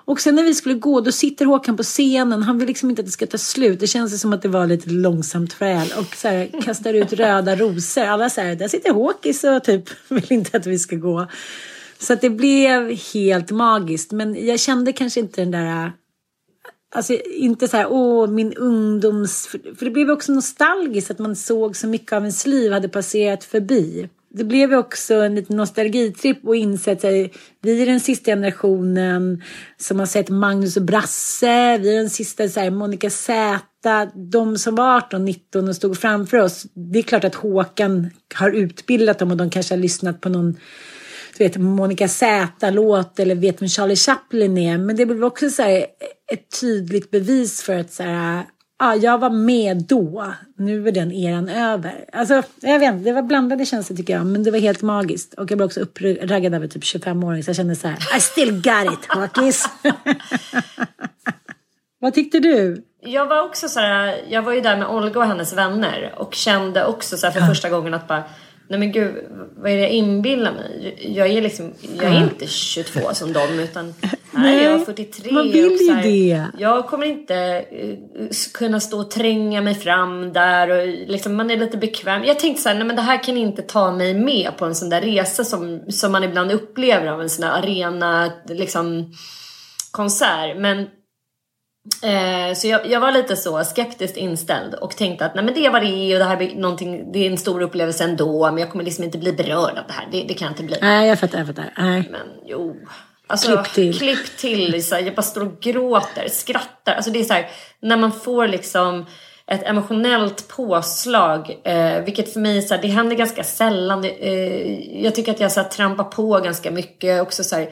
Speaker 2: Och sen när vi skulle gå, då sitter Håkan på scenen. Han vill liksom inte att det ska ta slut. Det känns som att det var lite långsamt fräl. Och så här, kastar ut röda rosor. Alla så här, där sitter Håkis och typ vill inte att vi ska gå. Så att det blev helt magiskt. Men jag kände kanske inte den där Alltså inte så här, åh, min ungdoms... För det blev också nostalgiskt att man såg så mycket av ens liv hade passerat förbi. Det blev också en liten nostalgitripp och insett att vi är den sista generationen som har sett Magnus och Brasse. Vi är den sista, så här, Monica Z. De som var 18, 19 och stod framför oss. Det är klart att Håkan har utbildat dem och de kanske har lyssnat på någon du vet, Monica Z-låt eller vet vem Charlie Chaplin är. Men det blev också så här, ett tydligt bevis för att så här, ja, jag var med då. Nu är den eran över. Alltså, jag vet inte, det var blandade känslor tycker jag. Men det var helt magiskt. Och jag blev också uppraggad över typ 25-åring. Så jag kände så här, I still got it, Håkis. Vad tyckte du?
Speaker 1: Jag var också så här, jag var ju där med Olga och hennes vänner och kände också så för första gången att bara Nej men gud, vad är det jag inbillar mig? Jag är liksom, jag är inte 22 som dem utan nej, jag är 43.
Speaker 2: man vill ju det.
Speaker 1: Jag kommer inte eh, kunna stå och tränga mig fram där och liksom, man är lite bekväm. Jag tänkte så här, nej men det här kan inte ta mig med på en sån där resa som, som man ibland upplever av en sån där arena, liksom konsert. Men Eh, så jag, jag var lite så skeptiskt inställd och tänkte att nej men det var det och det här blir någonting, det är en stor upplevelse ändå men jag kommer liksom inte bli berörd av det här. Det, det kan jag inte bli.
Speaker 2: Nej, jag fattar, jag fattar. Nej.
Speaker 1: Men jo. Alltså,
Speaker 2: Klipp till.
Speaker 1: Klipp till. Så här, jag bara står och gråter, skrattar. Alltså det är så här, när man får liksom ett emotionellt påslag, eh, vilket för mig så här, det händer ganska sällan. Eh, jag tycker att jag så här, trampar på ganska mycket. Också så här,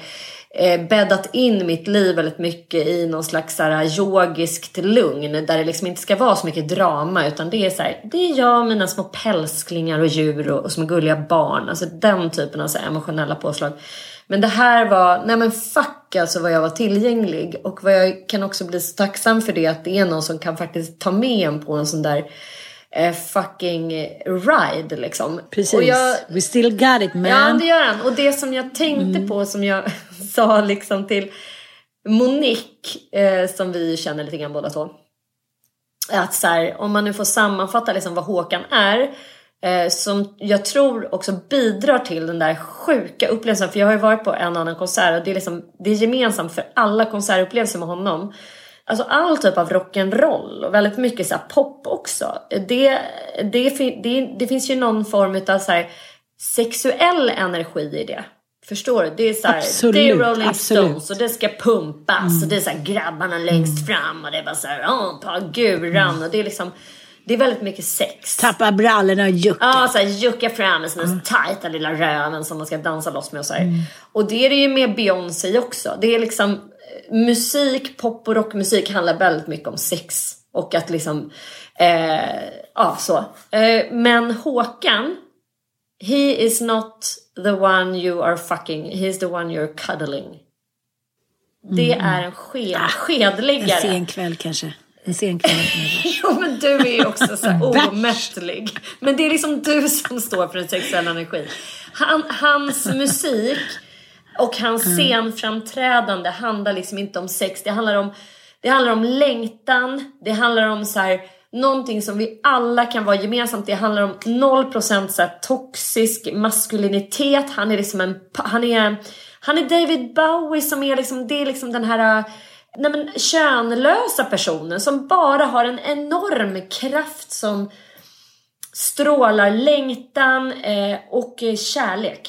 Speaker 1: eh, bäddat in mitt liv väldigt mycket i någon slags så här, yogiskt lugn där det liksom inte ska vara så mycket drama utan det är så här, det är jag, mina små pälsklingar och djur och, och små gulliga barn. Alltså den typen av så här, emotionella påslag. Men det här var, nej men fuck alltså vad jag var tillgänglig och vad jag kan också bli så tacksam för det att det är någon som kan faktiskt ta med en på en sån där eh, fucking ride liksom.
Speaker 2: Precis.
Speaker 1: Och jag,
Speaker 2: We still got it man.
Speaker 1: Ja, det gör han. Och det som jag tänkte på som jag sa liksom till Monique, eh, som vi känner lite grann båda två. Att så här, om man nu får sammanfatta liksom vad Håkan är. Eh, som jag tror också bidrar till den där sjuka upplevelsen. För jag har ju varit på en annan konsert och det är, liksom, det är gemensamt för alla konsertupplevelser med honom. Alltså all typ av rock'n'roll och väldigt mycket så här pop också. Det, det, det, det finns ju någon form av så här sexuell energi i det. Förstår du? Det är så här,
Speaker 2: Absolut,
Speaker 1: det är Rolling
Speaker 2: absolut.
Speaker 1: Stones och det ska pumpas och det är så här grabbarna längst fram och det är bara så här, åh, på guran och det är liksom, det är väldigt mycket sex.
Speaker 2: Tappa brallorna och jucka.
Speaker 1: Ja, så här, jucka fram med sina tajta lilla röven som man ska dansa loss med och så här. Och det är det ju med Beyoncé också. Det är liksom eh, musik, pop och rockmusik handlar väldigt mycket om sex. Och att liksom, eh, ja så. Eh, men Håkan He is not the one you are fucking, he is the one you're cuddling. Det är en sked,
Speaker 2: En
Speaker 1: skedliggare.
Speaker 2: sen kväll kanske. En sen kväll.
Speaker 1: Jo men du är ju också så omättlig. Men det är liksom du som står för den sexuella energin. Han, hans musik och hans scenframträdande handlar liksom inte om sex. Det handlar om, det handlar om längtan. Det handlar om så här, någonting som vi alla kan vara gemensamt. Det handlar om 0% så här toxisk maskulinitet. Han är liksom en, han är, han är David Bowie som är liksom, det är liksom den här äh, nej men, könlösa personen som bara har en enorm kraft som strålar längtan eh, och eh, kärlek.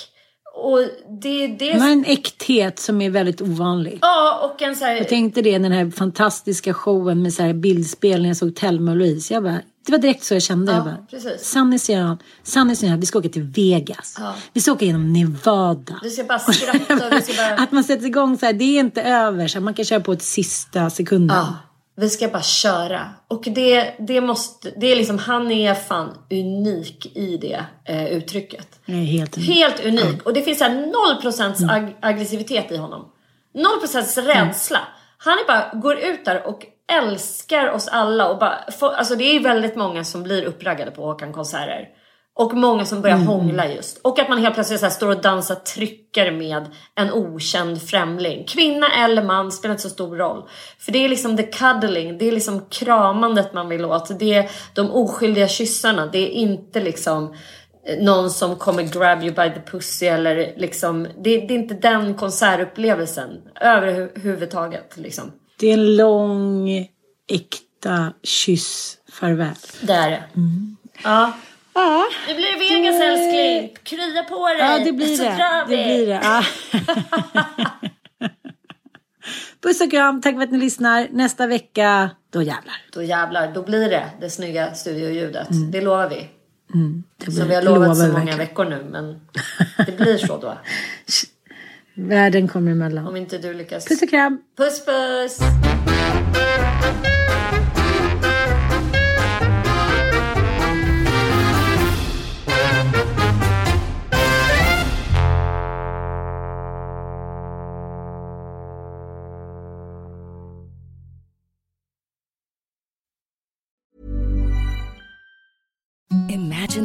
Speaker 1: Och det, det
Speaker 2: Men en äkthet som är väldigt ovanlig.
Speaker 1: Ja, och en så här,
Speaker 2: Jag tänkte det, den här fantastiska showen med så här bildspel när jag såg Thelma och Louise. Jag bara, det var direkt så jag kände.
Speaker 1: Ja,
Speaker 2: jag bara,
Speaker 1: precis.
Speaker 2: Sanny säger han, Sanny säger han, vi ska åka till Vegas. Vi ska åka genom Nevada.
Speaker 1: vi ska bara skratta bara...
Speaker 2: Att man sätter igång så här, det är inte över. Så här, man kan köra på ett sista sekunden.
Speaker 1: Ja, vi ska bara köra. Och det, det måste, det är liksom, han är fan unik i det eh, uttrycket.
Speaker 2: Är helt unik.
Speaker 1: Helt unik. Och det finns här 0% ag- aggressivitet i honom. 0% rädsla. Han är bara, går ut där och älskar oss alla och bara, får, alltså det är väldigt många som blir uppraggade på Håkan-konserter. Och många som börjar hångla just. Och att man helt plötsligt så står och dansar tryckare med en okänd främling. Kvinna eller man spelar inte så stor roll. För det är liksom the cuddling, det är liksom kramandet man vill åt. Det är de oskyldiga kyssarna. Det är inte liksom eh, någon som kommer grab you by the pussy eller liksom. Det, det är inte den konsertupplevelsen överhuvudtaget liksom.
Speaker 2: Det är en lång, äkta kyss farväl.
Speaker 1: Det är det. Ja.
Speaker 2: Ja,
Speaker 1: blir det Vegas älskling. Krya på dig.
Speaker 2: ja det blir
Speaker 1: så
Speaker 2: det.
Speaker 1: drar vi.
Speaker 2: Det blir det. Ja. Puss och kram, tack för att ni lyssnar. Nästa vecka, då jävlar.
Speaker 1: Då jävlar, då blir det det snygga studioljudet.
Speaker 2: Mm.
Speaker 1: Det lovar vi.
Speaker 2: Det blir,
Speaker 1: Som vi har
Speaker 2: det
Speaker 1: lovat så många
Speaker 2: verkligen.
Speaker 1: veckor nu. Men det blir så då.
Speaker 2: Världen kommer emellan.
Speaker 1: Om inte du lyckas.
Speaker 2: Puss och kram.
Speaker 1: Puss puss!
Speaker 7: to